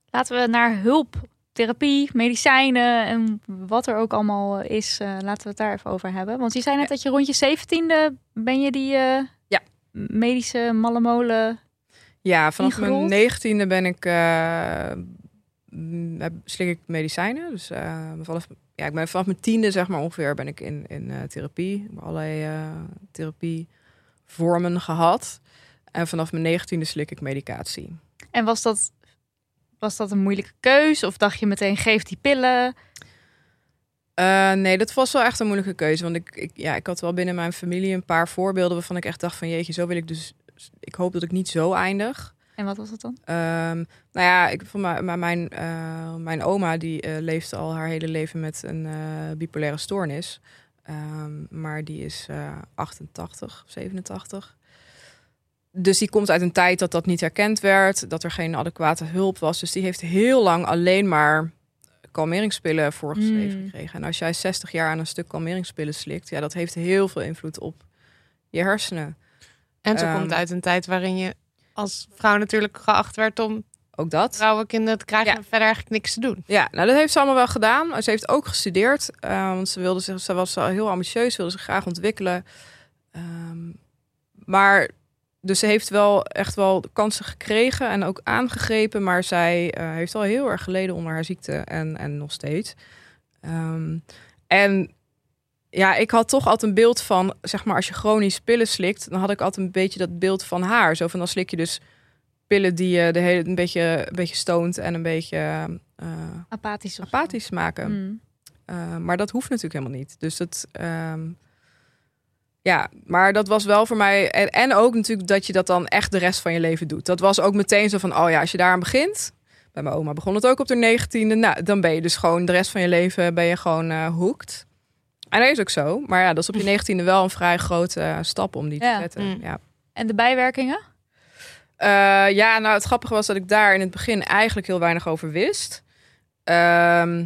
Laten we naar hulp therapie, medicijnen en wat er ook allemaal is, uh, laten we het daar even over hebben. Want je zei net ja. dat je rond je zeventiende ben je die uh, ja. medische malle molen. Ja, vanaf mijn negentiende ben ik uh, slik ik medicijnen. Dus vanaf, ja, ik ben vanaf mijn tiende zeg maar ongeveer ben ik in, in therapie, ik heb allerlei therapievormen gehad. En vanaf mijn negentiende slik ik medicatie. En was dat was dat een moeilijke keus? Of dacht je meteen, geef die pillen? Uh, nee, dat was wel echt een moeilijke keuze. Want ik, ik, ja, ik had wel binnen mijn familie een paar voorbeelden waarvan ik echt dacht van jeetje, zo wil ik dus. Ik hoop dat ik niet zo eindig. En wat was het dan? Um, nou ja, ik, van mijn, mijn, uh, mijn oma die uh, leeft al haar hele leven met een bipolaire stoornis. Um, maar die is 88, 87. Dus die komt uit een tijd dat dat niet herkend werd, dat er geen adequate hulp was. Dus die heeft heel lang alleen maar kalmeringspillen voorgeschreven Mm. gekregen. En als jij 60 jaar aan een stuk kalmeringspillen slikt, ja, dat heeft heel veel invloed op je hersenen. En ze Ehm, komt uit een tijd waarin je als vrouw natuurlijk geacht werd om Ook dat. vrouwen kinderen te krijgen Ja. en verder eigenlijk niks te doen. Ja, nou dat heeft ze allemaal wel gedaan. Ze heeft ook gestudeerd, eh, want ze wilde zich, ze was al heel ambitieus, wilde zich graag ontwikkelen. Ehm, maar dus ze heeft wel echt wel de kansen gekregen en ook aangegrepen, maar zij eh, heeft al heel erg geleden onder haar ziekte en, en nog steeds. Ehm, en ja, ik had toch altijd een beeld van, zeg maar, als je chronisch pillen slikt, dan had ik altijd een beetje dat beeld van haar. Zo van dan slik je dus pillen die je de hele een beetje, een beetje stoont en een beetje eh, Apathisch. zo. apathisch maken. Mm. Uh, maar dat hoeft natuurlijk helemaal niet. Dus dat. ehm, ja, maar dat was wel voor mij. En, en ook natuurlijk dat je dat dan echt de rest van je leven doet. Dat was ook meteen zo van: oh ja, als je daaraan begint. Bij mijn oma begon het ook op de negentiende. Nou, dan ben je dus gewoon de rest van je leven ben je gewoon eh hooked. En dat is ook zo. Maar ja, dat is op je negentiende wel een vrij grote eh, stap om die te Ja. zetten. Mm. Ja. En de bijwerkingen? Eh, ja, nou het grappige was dat ik daar in het begin eigenlijk heel weinig over wist. Ehm,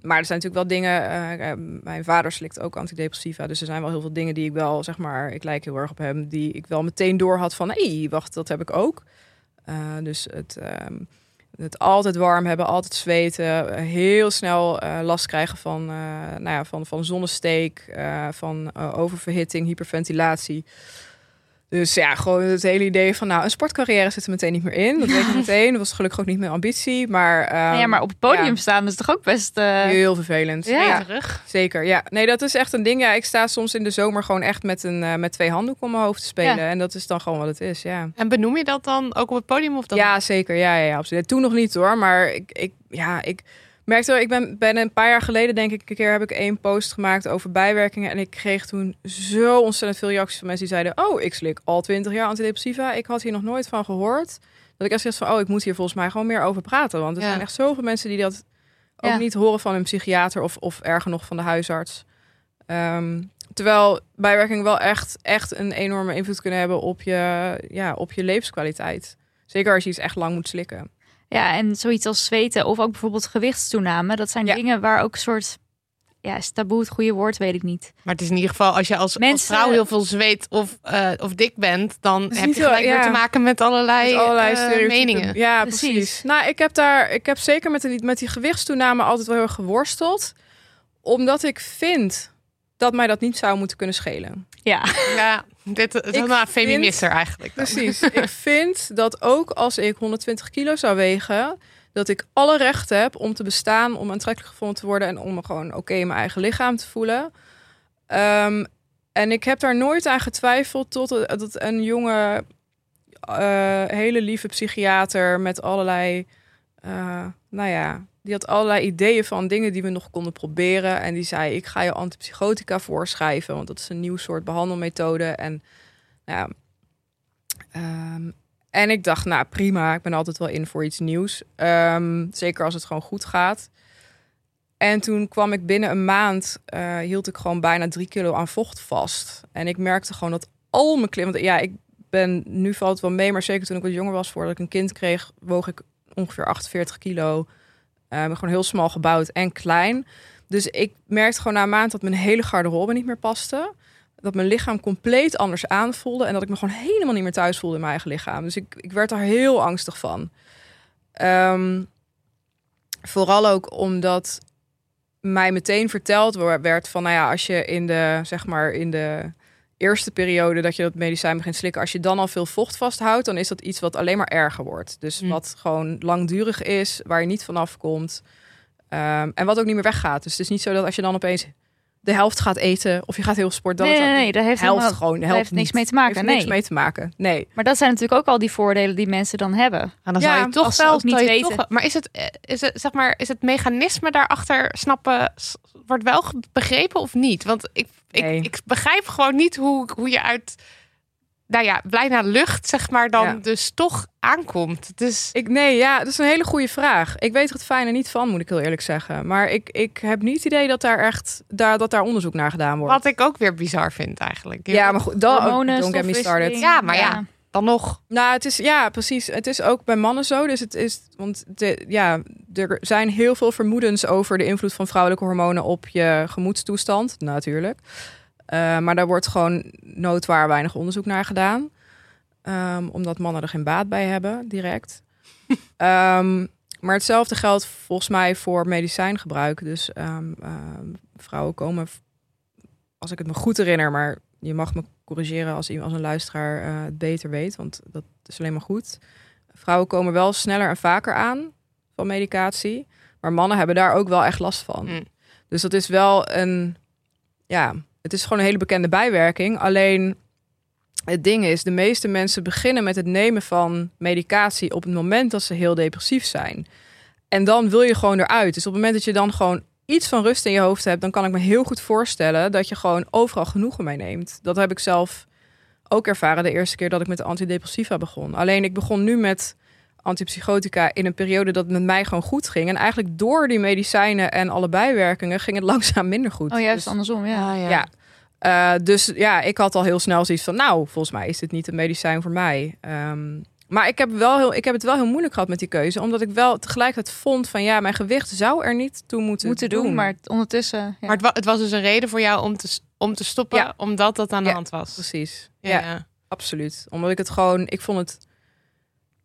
maar er zijn natuurlijk wel dingen. eh, mijn vader slikt ook antidepressiva. Dus er zijn wel heel veel dingen die ik wel, zeg maar, ik lijk heel erg op hem, die ik wel meteen door had van hé, hey, wacht, dat heb ik ook. Dus het, ehm, het altijd warm hebben, altijd zweten, heel snel eh, last krijgen van, eh, nou ja, van, van zonnesteek, eh, van oververhitting, hyperventilatie. Dus ja, gewoon het hele idee van nou, een sportcarrière zit er meteen niet meer in. Dat weet ik meteen. Dat was gelukkig ook niet mijn ambitie. Maar, ehm, ja, maar op het podium ja. staan is toch ook best... eh, heel vervelend. Ja. Terug. zeker. Ja, nee, dat is echt een ding. Ja, ik sta soms in de zomer gewoon echt met, een, eh, met twee handdoeken om mijn hoofd te spelen. Ja. En dat is dan gewoon wat het is. Ja, En benoem je dat dan ook op het podium? Of dat ja zeker. Ja, ja, ja, absoluut. Toen nog niet hoor. Maar ik, ik, ja, ik merkte wel, ik ben, ben een paar jaar geleden, denk ik, een keer heb ik één post gemaakt over bijwerkingen. En ik kreeg toen zo ontzettend veel reacties van mensen die zeiden: Oh, ik slik al twintig jaar antidepressiva. Ik had hier nog nooit van gehoord. Dat ik echt zoiets van: Oh, ik moet hier volgens mij gewoon meer over praten. Want er Ja. zijn echt zoveel mensen die dat ook Ja. niet horen van een psychiater of, of erger nog van de huisarts. Ehm, terwijl bijwerkingen wel echt, echt een enorme invloed kunnen hebben op je, ja, op je levenskwaliteit. Zeker als je iets echt lang moet slikken. Ja, en zoiets als zweten of ook bijvoorbeeld gewichtstoename. Dat zijn Ja. dingen waar ook een soort... Ja, is taboe het goede woord? Weet ik niet. Maar het is in ieder geval, als je als, vrouw heel veel zweet of, eh, of dik bent, dan heb je gelijk ja. te maken met allerlei, Met allerlei eh, meningen. Ja, Precies. precies. Nou, ik heb daar, ik heb zeker met die, met die gewichtstoename altijd wel heel erg geworsteld. Omdat ik vind dat mij dat niet zou moeten kunnen schelen. Ja, Ja, dit is een feminister eigenlijk. dan. Precies. ik vind dat ook als ik 120 kilo zou wegen, dat ik alle recht heb om te bestaan, om aantrekkelijk gevonden te worden en om me gewoon oké in mijn eigen lichaam te voelen. Ehm, en ik heb daar nooit aan getwijfeld tot het- dat een jonge, eh, hele lieve psychiater met allerlei, eh, nou ja, die had allerlei ideeën van dingen die we nog konden proberen. En die zei: Ik ga je antipsychotica voorschrijven, want dat is een nieuw soort behandelmethode. En nou ja, Ehm, en ik dacht, nou prima, ik ben altijd wel in voor iets nieuws. Ehm, zeker als het gewoon goed gaat. En toen kwam ik binnen een maand, eh, hield ik gewoon bijna drie kilo aan vocht vast. En ik merkte gewoon dat al mijn klim... Want ja, ik ben, nu valt het wel mee, maar zeker toen ik wat jonger was, voordat ik een kind kreeg, woog ik ongeveer 48 kilo. Ben gewoon heel smal gebouwd en klein. Dus ik merkte gewoon na een maand dat mijn hele garderobe niet meer paste dat mijn lichaam compleet anders aanvoelde en dat ik me gewoon helemaal niet meer thuis voelde in mijn eigen lichaam. Dus ik, ik werd daar heel angstig van. Ehm, vooral ook omdat mij meteen verteld werd van, nou ja, als je in de, zeg maar, in de eerste periode dat je dat medicijn begint slikken, als je dan al veel vocht vasthoudt, dan is dat iets wat alleen maar erger wordt. Dus Hm. wat gewoon langdurig is, waar je niet vanaf komt. Ehm, en wat ook niet meer weggaat. Dus het is niet zo dat als je dan opeens de helft gaat eten of je gaat heel sport, dan nee, nee, dat nee, daar heeft helft helemaal- gewoon heeft niks mee te maken. Heeft Nee. niks mee te maken. Nee. Maar dat zijn natuurlijk ook al die voordelen die mensen dan hebben. En dan Ja, zou je toch wel niet weten. toch maar is het, eh, is het, zeg maar, is het mechanisme daarachter snappen, wordt wel begrepen of niet? Want ik, ik, Nee. ik begrijp gewoon niet hoe, hoe je uit, nou ja, bijna lucht, zeg maar, dan Ja. dus toch aankomt. Dus Ik, nee, ja, dat is een hele goede vraag. Ik weet er het fijne niet van, moet ik heel eerlijk zeggen. Maar ik, ik heb niet het idee dat daar echt daar, dat daar onderzoek naar gedaan wordt. wat ik ook weer bizar vind eigenlijk. Ja, maar goed, dan, Hormonen, don't get me started. Ja, maar ja. Dan nog. Nou, het is ja, precies. Het is ook bij mannen zo. Dus het is, want de, ja, er zijn heel veel vermoedens over de invloed van vrouwelijke hormonen op je gemoedstoestand, natuurlijk. Eh, maar daar wordt gewoon noodwaar weinig onderzoek naar gedaan, Ehm, omdat mannen er geen baat bij hebben, direct. Ehm, maar hetzelfde geldt volgens mij voor medicijngebruik. Dus ehm, vrouwen komen, als ik het me goed herinner, maar je mag me corrigeren als iemand als een luisteraar eh, het beter weet, want dat is alleen maar goed. Vrouwen komen wel sneller en vaker aan van medicatie, maar mannen hebben daar ook wel echt last van. Mm. Dus dat is wel een ja, het is gewoon een hele bekende bijwerking. Alleen het ding is, de meeste mensen beginnen met het nemen van medicatie op het moment dat ze heel depressief zijn. En dan wil je gewoon eruit. Dus op het moment dat je dan gewoon iets van rust in je hoofd hebt, dan kan ik me heel goed voorstellen dat je gewoon overal genoegen mee neemt. Dat heb ik zelf ook ervaren de eerste keer dat ik met de antidepressiva begon. Alleen ik begon nu met antipsychotica in een periode dat het met mij gewoon goed ging. En eigenlijk door die medicijnen en alle bijwerkingen ging het langzaam minder goed. Oh, juist Dus- andersom, ja. Ah, ja. ja. Eh, dus ja, ik had al heel snel zoiets van, nou, volgens mij is dit niet een medicijn voor mij. Ehm, maar ik heb, wel heel, ik heb het wel heel moeilijk gehad met die keuze, omdat ik wel tegelijkertijd vond van, ja, mijn gewicht zou er niet toe moeten, Moeten doen, maar ondertussen... Ja. Maar het, wa- het was dus een reden voor jou om te, om te stoppen, Ja. omdat dat aan de Ja. hand was. precies. Ja, ja. ja. Absoluut. Omdat ik het gewoon, ik vond het,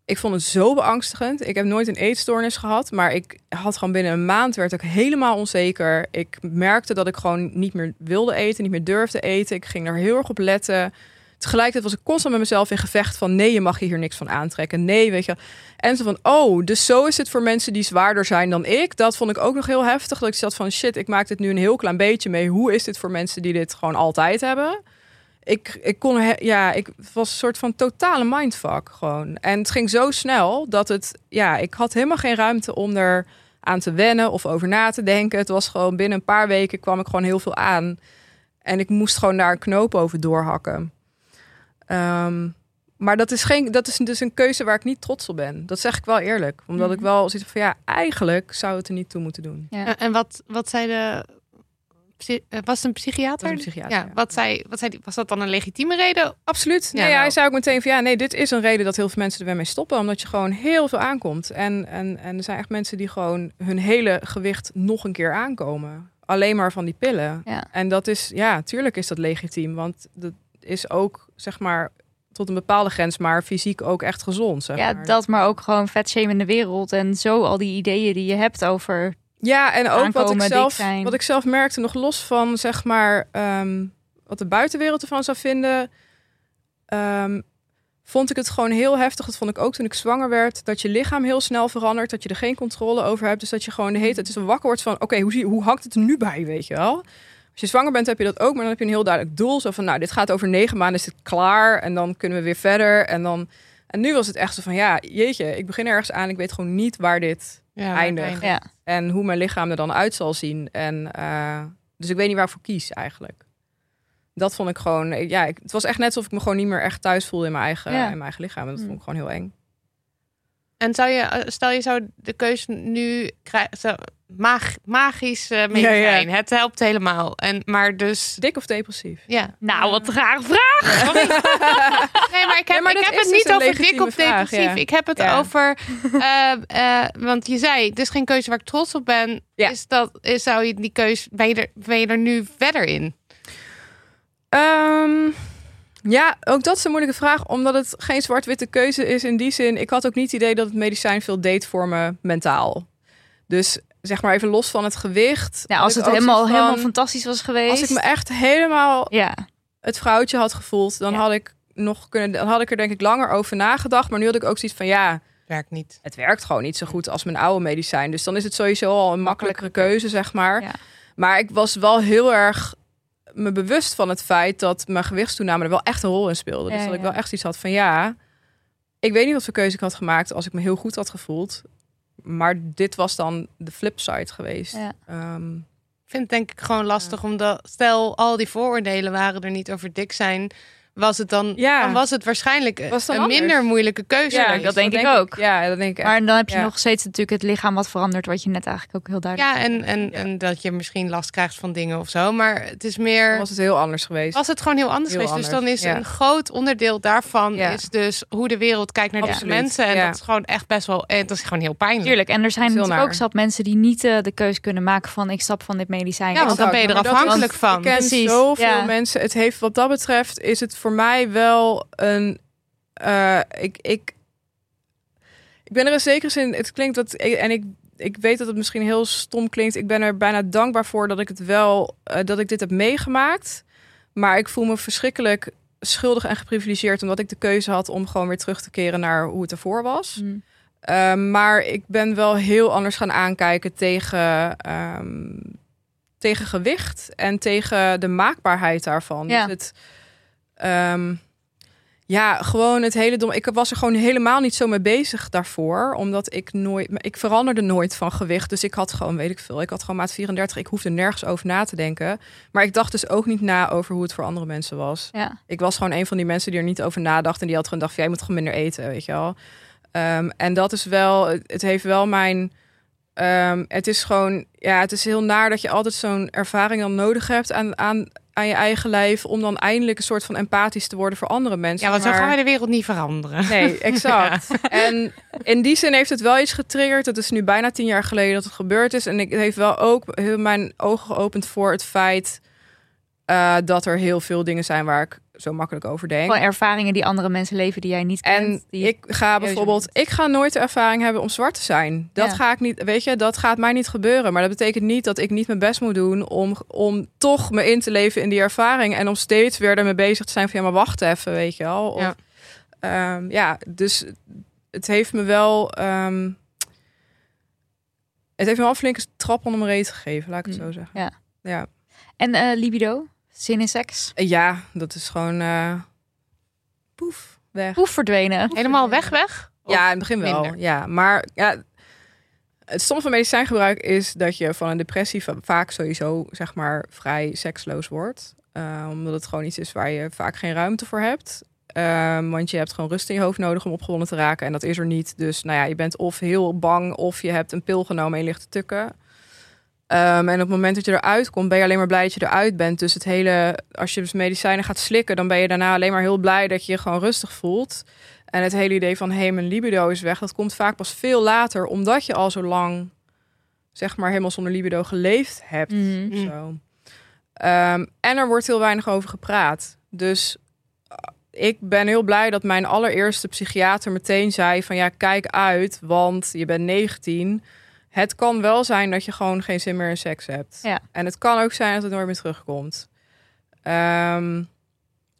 ik vond het zo beangstigend. Ik heb nooit een eetstoornis gehad, maar ik had gewoon binnen een maand werd ik helemaal onzeker. Ik merkte dat ik gewoon niet meer wilde eten, niet meer durfde eten. Ik ging er heel erg op letten. Tegelijkertijd was ik constant met mezelf in gevecht van nee, je mag hier niks van aantrekken. Nee, weet je. En zo van, oh, dus zo is het voor mensen die zwaarder zijn dan ik. Dat vond ik ook nog heel heftig. Dat ik zat van, shit, ik maak dit nu een heel klein beetje mee. Hoe is dit voor mensen die dit gewoon altijd hebben? ik, ik kon, ja, ik was een soort van totale mindfuck gewoon. En het ging zo snel dat het, ja, ik had helemaal geen ruimte om er aan te wennen of over na te denken. Het was gewoon binnen een paar weken kwam ik gewoon heel veel aan. En ik moest gewoon daar een knoop over doorhakken. Ehm, maar dat is, geen, dat is dus een keuze waar ik niet trots op ben. Dat zeg ik wel eerlijk. Omdat ik Mhm. wel zoiets van, ja, eigenlijk zou het er niet toe moeten doen. Ja. En- wat, wat zei de... eh, Was het een psychiater? Dat is een psychiater, Ja, ja. wat zei, wat zei die? Was dat dan een legitieme reden? Absoluut. Ja, Nee, hij zei ook meteen van ja, nee, dit is een reden dat heel veel mensen er weer mee stoppen. Omdat je gewoon heel veel aankomt. En, en, en er zijn echt mensen die gewoon hun hele gewicht nog een keer aankomen. Alleen maar van die pillen. Ja. En dat is, ja, tuurlijk is dat legitiem. Want dat is ook, zeg maar, tot een bepaalde grens, maar fysiek ook echt gezond. Zeg Ja, maar. dat, maar ook gewoon in de wereld. En zo al die ideeën die je hebt over... Ja, en ook wat ik, zelf, wat ik zelf merkte, nog los van zeg maar ehm, wat de buitenwereld ervan zou vinden, ehm, vond ik het gewoon heel heftig. Dat vond ik ook toen ik zwanger werd, dat je lichaam heel snel verandert, dat je er geen controle over hebt. Dus dat je gewoon de hele tijd dus wakker wordt van, oké, hoe hoe, hoe hangt het er nu bij, weet je wel? Als je zwanger bent, heb je dat ook, maar dan heb je een heel duidelijk doel. Zo van, nou, dit gaat over negen maanden, is dit klaar? En dan kunnen we weer verder. En dan, en nu was het echt zo van, ja, jeetje, ik begin ergens aan, ik weet gewoon niet waar dit Ja, Eindig. uiteindelijk. Ja, en hoe mijn lichaam er dan uit zal zien. En eh, dus ik weet niet waarvoor ik kies eigenlijk. Dat vond ik gewoon, ja, ik, het was echt net alsof ik me gewoon niet meer echt thuis voelde in mijn eigen, Ja. in mijn eigen lichaam. En dat Mm. vond ik gewoon heel eng. En zou je, eh, stel je zou de keuze nu krijgen, mag, magisch eh medicijn. Het helpt helemaal. En, maar dus, Dik of depressief? ja. nou, wat een rare vraag. Nee, maar ik heb, maar ik heb het dus niet over dik of vraag, depressief. ja. Ik heb het Ja. over, eh, eh, want je zei, het is geen keuze waar ik trots op ben. Ja. Is dat, is, zou je die keuze, ben je, er, ben je er nu verder in? Ehm, ja, ook dat is een moeilijke vraag, omdat het geen zwart-witte keuze is in die zin. Ik had ook niet het idee dat het medicijn veel deed voor me mentaal. Dus zeg maar even los van het gewicht. Ja, als het helemaal, van, helemaal fantastisch was geweest. Als ik me echt helemaal Ja, het vrouwtje had gevoeld, dan Ja. had ik nog kunnen, dan had ik er denk ik langer over nagedacht. Maar nu had ik ook zoiets van ja, Werkt niet. het werkt gewoon niet zo goed als mijn oude medicijn. Dus dan is het sowieso al een makkelijkere keuze, zeg maar. Ja. Maar ik was wel heel erg me bewust van het feit dat mijn gewichtstoename er wel echt een rol in speelde. Dus Ja, dat ik wel echt iets had van ja, ik weet niet wat voor keuze ik had gemaakt als ik me heel goed had gevoeld. Maar dit was dan de flipside geweest. Ja. Ehm, Ik vind het denk ik gewoon lastig, omdat stel al die vooroordelen waren er niet over dik zijn, was het dan, Ja. dan was het waarschijnlijk Was het dan een anders? minder moeilijke keuze. Ja, dat denk ik ook. Ja, dat denk ik maar dan heb je Ja. nog steeds natuurlijk het lichaam wat verandert, wat je net eigenlijk ook heel duidelijk Ja, en, en, en dat je misschien last krijgt van dingen of zo. Maar het is meer. Dan was het heel anders geweest. Was het gewoon heel anders Heel geweest. Dus dan is ja. een groot onderdeel daarvan Ja. is dus hoe de wereld kijkt naar deze mensen. En ja. dat is gewoon echt best wel. En dat is gewoon heel pijnlijk. Tuurlijk, en er zijn natuurlijk ook zat mensen die niet eh, de keuze kunnen maken van ik stap van dit medicijn. Ja, want dan ben je er afhankelijk van. Ik ken Precies, zoveel ja. mensen. Het heeft wat dat betreft is het voor mij wel een. eh, ik, ik, ik ben er in zekere zin. Het klinkt dat en ik. Ik weet dat het misschien heel stom klinkt. Ik ben er bijna dankbaar voor dat ik het wel eh, dat ik dit heb meegemaakt. Maar ik voel me verschrikkelijk schuldig en geprivilegeerd omdat ik de keuze had om gewoon weer terug te keren naar hoe het ervoor was. Mm. Ehm, maar ik ben wel heel anders gaan aankijken tegen, ehm, tegen gewicht en tegen de maakbaarheid daarvan. Ja. Dus het, ehm, ja, gewoon het hele dom. Ik was er gewoon helemaal niet zo mee bezig daarvoor, omdat ik nooit, ik veranderde nooit van gewicht. Dus ik had gewoon, weet ik veel, ik had gewoon maat 34. Ik hoefde nergens over na te denken. Maar ik dacht dus ook niet na over hoe het voor andere mensen was. Ja. Ik was gewoon een van die mensen die er niet over nadacht en die had gewoon gedacht, van, jij moet gewoon minder eten, weet je wel. Ehm, en dat is wel, het het heeft wel mijn, ehm, het is gewoon, ja, het is heel naar dat je altijd zo'n ervaring dan nodig hebt aan, aan, aan je eigen lijf om dan eindelijk een soort van empathisch te worden voor andere mensen. Ja, want zo gaan we de wereld niet veranderen. Nee, exact. En in die zin heeft het wel iets getriggerd. Het is nu bijna tien jaar geleden dat het gebeurd is. En ik heeft wel ook heel mijn ogen geopend voor het feit eh, dat er heel veel dingen zijn waar ik zo makkelijk over denk. Gewoon ervaringen die andere mensen leven die jij niet kent. En ik ga bijvoorbeeld, ik ga nooit de ervaring hebben om zwart te zijn. Dat Ja. ga ik niet, weet je, dat gaat mij niet gebeuren. Maar dat betekent niet dat ik niet mijn best moet doen om, om toch me in te leven in die ervaring. En om steeds weer ermee bezig te zijn van ja, maar wacht even, weet je wel. Of, Ja. ja. ja, dus het heeft me wel. ehm, het heeft me wel een flinke trap onder mijn reet gegeven, laat ik het Mm, zo zeggen. ja. Ja. En eh, libido? Zin in seks? Ja, dat is gewoon. eh, poef, weg. Hoe verdwenen? Helemaal weg, weg? Ja, in het begin wel. minder? Ja, maar ja, het stom van medicijngebruik is dat je van een depressie va- vaak sowieso zeg maar vrij seksloos wordt. Eh, omdat het gewoon iets is waar je vaak geen ruimte voor hebt. Ehm, want je hebt gewoon rust in je hoofd nodig om opgewonden te raken. En dat is er niet. Dus nou ja, je bent of heel bang of je hebt een pil genomen en je ligt te tukken. Ehm, en op het moment dat je eruit komt, ben je alleen maar blij dat je eruit bent. Dus het hele, als je dus medicijnen gaat slikken, dan ben je daarna alleen maar heel blij dat je je gewoon rustig voelt. En het hele idee van hé, hey, mijn libido is weg, dat komt vaak pas veel later, omdat je al zo lang, zeg maar, helemaal zonder libido geleefd hebt. Mhm. Zo. Ehm, en er wordt heel weinig over gepraat. Dus uh, ik ben heel blij dat mijn allereerste psychiater meteen zei van ja, kijk uit, want je bent 19. Het kan wel zijn dat je gewoon geen zin meer in seks hebt. Ja. En het kan ook zijn dat het nooit meer terugkomt. Ehm,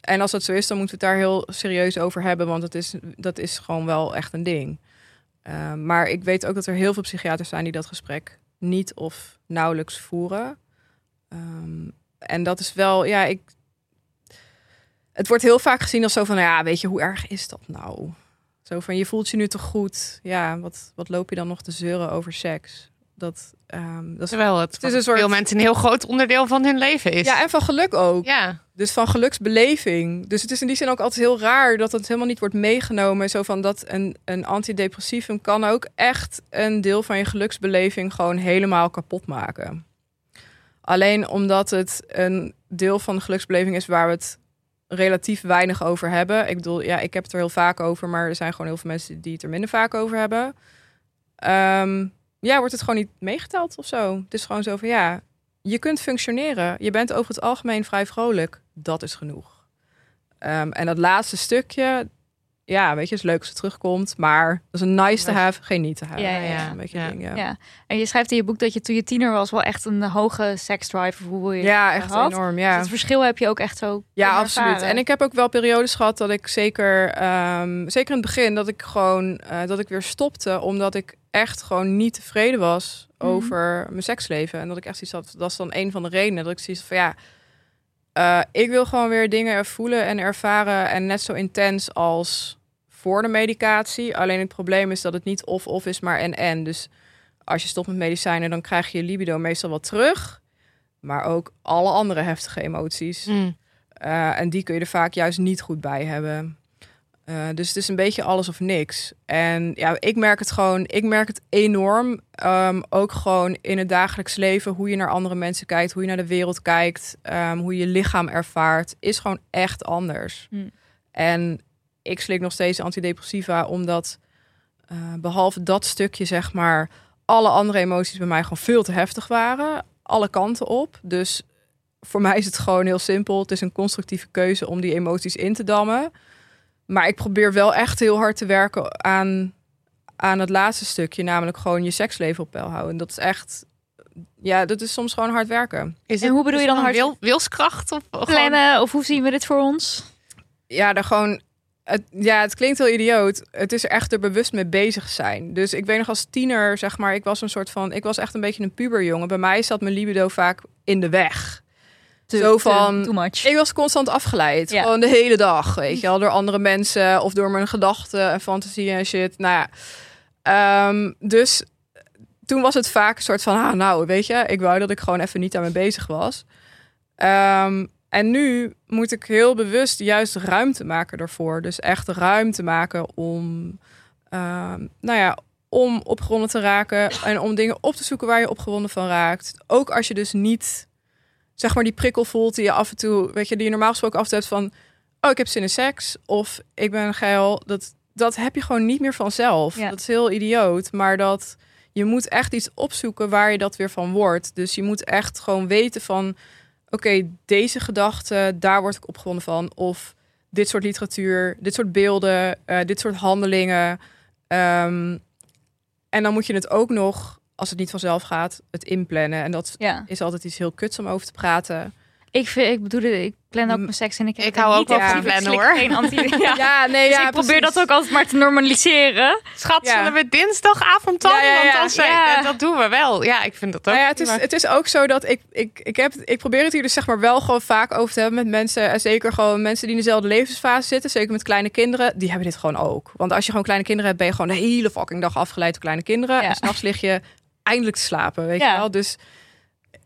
en als dat zo is, dan moeten we het daar heel serieus over hebben, want het is, dat is gewoon wel echt een ding. Ehm, maar ik weet ook dat er heel veel psychiaters zijn die dat gesprek niet of nauwelijks voeren. Ehm, en dat is wel, ja, ik. Het wordt heel vaak gezien als zo van, ja, weet je, hoe erg is dat nou? Zo van, je voelt je nu toch goed? Ja, wat, wat loop je dan nog te zeuren over seks? Dat, ehm, dat is, Terwijl het, is voor een soort- veel mensen een heel groot onderdeel van hun leven is. ja, en van geluk ook. ja. Dus van geluksbeleving. Dus het is in die zin ook altijd heel raar dat het helemaal niet wordt meegenomen. Zo van dat een, een antidepressivum kan ook echt een deel van je geluksbeleving gewoon helemaal kapot maken. Alleen omdat het een deel van de geluksbeleving is waar we het relatief weinig over hebben. Ik bedoel, ja, ik heb het er heel vaak over, maar er zijn gewoon heel veel mensen die het er minder vaak over hebben. Ehm, ja, wordt het gewoon niet meegeteld of zo. Het is gewoon zo van ja, je kunt functioneren. Je bent over het algemeen vrij vrolijk. Dat is genoeg. Ehm, en dat laatste stukje, ja, weet je, is leuk als het terugkomt, maar dat is een nice to have, geen niet te have. Ja, ja. Een beetje Ja. ding, ja. Ja. En je schrijft in je boek dat je toen je tiener was wel echt een hoge seksdrive of hoe je Ja, het echt had. enorm. Dus Ja. het verschil heb je ook echt zo Ja, absoluut. ervaren. En ik heb ook wel periodes gehad dat ik zeker, ehm, zeker in het begin, dat ik gewoon eh, dat ik weer stopte, omdat ik echt gewoon niet tevreden was Mhm. over mijn seksleven. En dat ik echt zoiets had, dat is dan een van de redenen dat ik zoiets van ja, eh, ik wil gewoon weer dingen voelen en ervaren en net zo intens als voor de medicatie. Alleen het probleem is dat het niet of-of is, maar en-en. Dus als je stopt met medicijnen, dan krijg je je libido meestal wel terug. Maar ook alle andere heftige emoties. Mm. Uh, en die kun je er vaak juist niet goed bij hebben. Uh, dus het is een beetje alles of niks. En ja, ik merk het gewoon, ik merk het enorm. Um, ook gewoon in het dagelijks leven, hoe je naar andere mensen kijkt, hoe je naar de wereld kijkt, um, hoe je je lichaam ervaart, is gewoon echt anders. Hm. En ik slik nog steeds antidepressiva, omdat uh, behalve dat stukje, zeg maar, alle andere emoties bij mij gewoon veel te heftig waren. Alle kanten op. Dus voor mij is het gewoon heel simpel. Het is een constructieve keuze om die emoties in te dammen. Maar ik probeer wel echt heel hard te werken aan, aan het laatste stukje, namelijk gewoon je seksleven op peil houden. Dat is echt, ja, dat is soms gewoon hard werken. Is En hoe bedoel is je dan hard- wil, wilskracht? Of gewoon- plannen of hoe zien we dit voor ons? Ja, er gewoon Het, ja, het klinkt heel idioot. Het is er echt er bewust mee bezig zijn. Dus ik weet nog als tiener, zeg maar, ik was een soort van, ik was echt een beetje een puberjongen. Bij mij zat mijn libido vaak in de weg. Te- Zo te- van- too much. Ik was constant afgeleid. Ja. Gewoon de hele dag, weet je wel. Door andere mensen of door mijn gedachten en fantasieën en shit. Nou ja. Ehm, dus toen was het vaak een soort van... Ah, nou, weet je, ik wou dat ik gewoon even niet daarmee bezig was. Ehm, en nu moet ik heel bewust juist ruimte maken daarvoor. Dus echt ruimte maken om... ehm, nou ja, om opgewonden te raken en om dingen op te zoeken waar je opgewonden van raakt. Ook als je dus niet zeg maar die prikkel voelt die je af en toe, weet je, die je normaal gesproken af hebt van, oh, ik heb zin in seks of ik ben geil. Dat, dat heb je gewoon niet meer vanzelf. Ja. Dat is heel idioot, maar dat je moet echt iets opzoeken waar je dat weer van wordt. Dus je moet echt gewoon weten van, oké, deze gedachte, daar word ik opgewonden van. Of dit soort literatuur, dit soort beelden, eh, dit soort handelingen. Ehm, en dan moet je het ook nog, als het niet vanzelf gaat, het inplannen. En dat Ja. is altijd iets heel kuts om over te praten. Ik, vind, ik bedoel, ik plan ook mijn seks en ik, heb Ik hou ook niet wel van ik plannen, hoor. Geen anti ja. Ja, nee, Dus ja, ik probeer precies. dat ook altijd maar te normaliseren. Schat, Ja. zullen we dinsdagavond dan? Ja, ja, ja. Want als wij- Ja. dat doen we wel. Ja, ik vind dat ook. Nou ja, het, is, het is ook zo dat ik, ik, ik, heb, ik probeer het hier dus zeg maar wel gewoon vaak over te hebben met mensen. En zeker gewoon mensen die in dezelfde levensfase zitten. Zeker met kleine kinderen. Die hebben dit gewoon ook. Want als je gewoon kleine kinderen hebt, ben je gewoon de hele fucking dag afgeleid door kleine kinderen. Ja. En s'nachts lig je eindelijk te slapen, weet Ja. je wel. Dus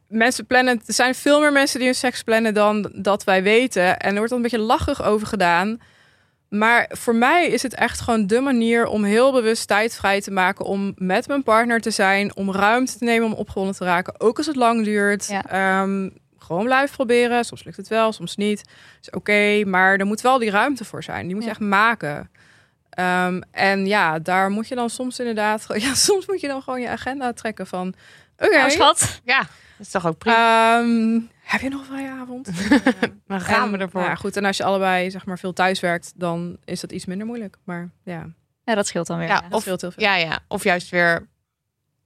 mensen plannen, er zijn veel meer mensen die hun seks plannen dan dat wij weten. En er wordt dan een beetje lachig over gedaan. Maar voor mij is het echt gewoon de manier om heel bewust tijd vrij te maken om met mijn partner te zijn, om ruimte te nemen om opgewonden te raken, ook als het lang duurt. Ja. Ehm, gewoon blijven proberen. Soms lukt het wel, soms niet. Is oké, maar er moet wel die ruimte voor zijn. Die moet je Ja. echt maken. Ehm, en ja, daar moet je dan soms inderdaad, ja, soms moet je dan gewoon je agenda trekken van, oké, Nou, schat. Ja, dat is toch ook prima. ehm, heb je nog een vrije avond? Dan gaan En, we ervoor. nou ja, goed, en als je allebei zeg maar veel thuis werkt, dan is dat iets minder moeilijk. Maar ja, Ja, dat scheelt dan weer. Ja, of, scheelt heel veel. ja, ja, of juist weer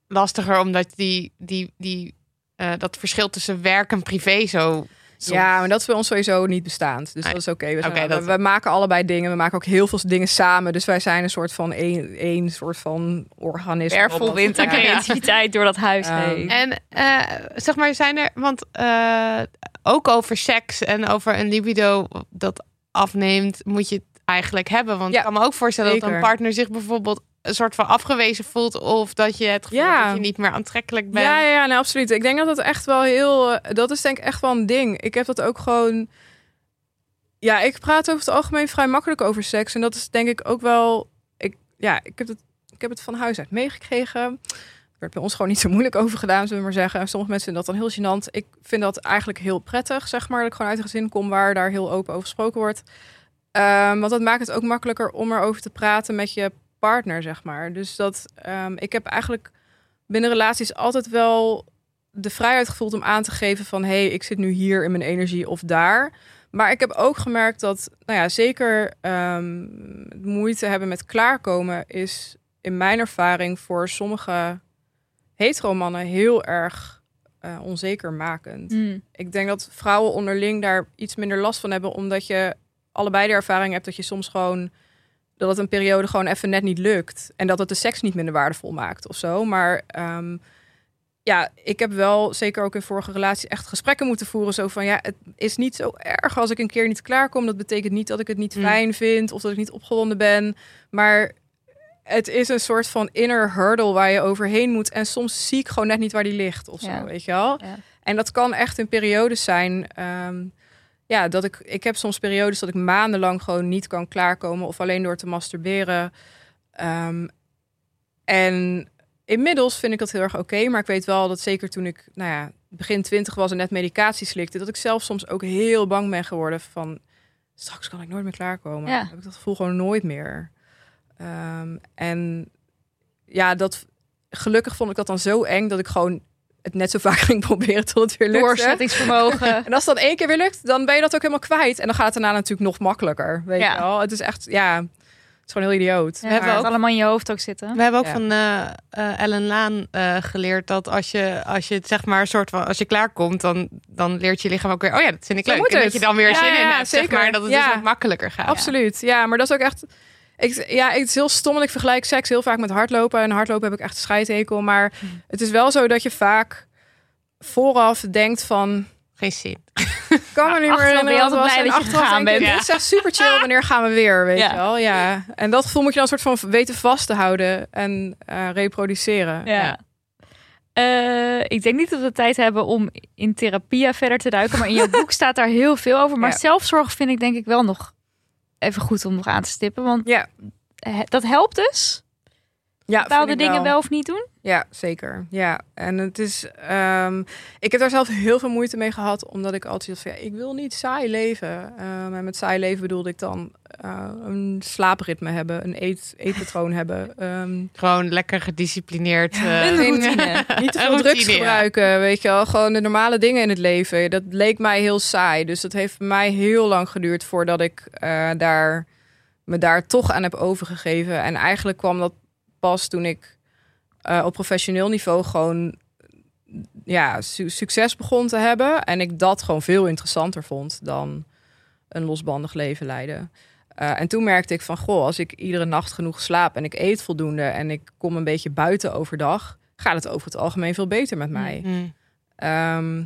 lastiger, omdat die, die, die, eh, dat verschil tussen werk en privé zo. Soms- Ja, maar dat is bij ons sowieso niet bestaand. Dus Nee. dat is oké. We, dat- we, we maken allebei dingen. We maken ook heel veel dingen samen. Dus wij zijn een soort van één, één soort van organisme. Wervelwind aan Ja. creativiteit door dat huis heen. En eh, zeg maar, zijn er, want eh, ook over seks en over een libido dat afneemt, moet je het eigenlijk hebben. Want Ja, ik kan me ook voorstellen dat een partner zich bijvoorbeeld een soort van afgewezen voelt, of dat je het gevoel Ja. dat je niet meer aantrekkelijk bent. Ja, ja, ja nee, absoluut. Ik denk dat dat echt wel heel... eh, Dat is denk ik echt wel een ding. Ik heb dat ook gewoon... Ja, ik praat over het algemeen vrij makkelijk over seks. En dat is denk ik ook wel... Ik, ja, ik heb, het, ik heb het van huis uit meegekregen. Er werd bij ons gewoon niet zo moeilijk over gedaan, zullen we maar zeggen. Sommige mensen vinden dat dan heel gênant. Ik vind dat eigenlijk heel prettig, zeg maar. Dat ik gewoon uit een gezin kom waar daar heel open over gesproken wordt. Ehm, want dat maakt het ook makkelijker om erover te praten met je partner, zeg maar. Dus dat... ehm, ik heb eigenlijk binnen relaties altijd wel de vrijheid gevoeld om aan te geven van... hé, hey, ik zit nu hier in mijn energie of daar. Maar ik heb ook gemerkt dat, nou ja, zeker ehm, moeite hebben met klaarkomen... is in mijn ervaring voor sommige hetero-mannen heel erg eh, onzeker makend. Hmm. Ik denk dat vrouwen onderling daar iets minder last van hebben... omdat je allebei de ervaring hebt dat je soms gewoon... dat het een periode gewoon even net niet lukt. En dat het de seks niet minder waardevol maakt of zo. Maar ehm, ja, ik heb wel, zeker ook in vorige relaties... echt gesprekken moeten voeren. Zo van, ja, het is niet zo erg als ik een keer niet klaarkom. Dat betekent niet dat ik het niet Mm. fijn vind... of dat ik niet opgewonden ben. Maar het is een soort van inner hurdle waar je overheen moet. En soms zie ik gewoon net niet waar die ligt of zo, Ja. weet je wel. Ja. En dat kan echt in periodes zijn. ehm, ja, dat ik, ik heb soms periodes dat ik maandenlang gewoon niet kan klaarkomen of alleen door te masturberen. Ehm, en inmiddels vind ik dat heel erg oké, maar ik weet wel dat zeker toen ik, nou ja, begin twintig was en net medicatie slikte, dat ik zelf soms ook heel bang ben geworden van straks kan ik nooit meer klaarkomen. Ja. Heb ik dat gevoel gewoon nooit meer. Ehm, en ja, dat gelukkig vond ik dat dan zo eng dat ik gewoon het net zo vaak ging proberen tot het weer lukte. Doorzettingsvermogen. En als dan één keer weer lukt, dan ben je dat ook helemaal kwijt. En dan gaat het daarna natuurlijk nog makkelijker. Weet Ja. je wel? Het is echt, ja. Het is gewoon heel idioot. Ja, We hebben het ook- allemaal in je hoofd ook zitten. We hebben ook Ja. van eh, eh, Ellen Laan eh, geleerd dat als je, als je het zeg maar een soort van als je klaarkomt, dan, dan leert je lichaam ook weer. Oh ja, dat vind ik Zo leuk. moet En dat je dan weer Ja, zin in hebt, zeg maar. Dat het Ja. dus wat makkelijker gaat. Absoluut. Ja, maar dat is ook echt. Ik, ja, het is heel stom. want Ik vergelijk seks heel vaak met hardlopen. En hardlopen heb ik echt een scheidhekel. Maar het is wel zo dat je vaak vooraf denkt van... Geen zin. Kan me niet meer herinneren altijd blij En dat je gegaan bent. Is echt super chill. Wanneer gaan we weer? Weet Ja. je wel? Ja. En dat gevoel moet je dan soort van weten vast te houden. En eh, reproduceren. Ja. Eh, ik denk niet dat we tijd hebben om in therapie verder te duiken. Maar in jouw boek staat daar heel veel over. Maar Ja. zelfzorg vind ik denk ik wel nog even goed om nog aan te stippen. Want Ja. dat helpt dus. Ja, Bepaalde dingen wel of niet doen. Ja, zeker. Ja, en het is. ehm, ik heb daar zelf heel veel moeite mee gehad, omdat ik altijd van ja, ik wil niet saai leven. Ehm, en met saai leven bedoelde ik dan eh, een slaapritme hebben, een eet, eetpatroon hebben. ehm, Gewoon lekker gedisciplineerd. eh, Een routine. niet te veel drugs routine, ja. gebruiken, weet je wel. Gewoon de normale dingen in het leven. Dat leek mij heel saai. Dus dat heeft bij mij heel lang geduurd voordat ik eh, daar, me daar toch aan heb overgegeven. En eigenlijk kwam dat pas toen ik eh, op professioneel niveau gewoon ja, su- succes begon te hebben. En ik dat gewoon veel interessanter vond dan een losbandig leven leiden. Eh, en toen merkte ik van, goh, als ik iedere nacht genoeg slaap en ik eet voldoende en ik kom een beetje buiten overdag, gaat het over het algemeen veel beter met mij. mm. Ehm,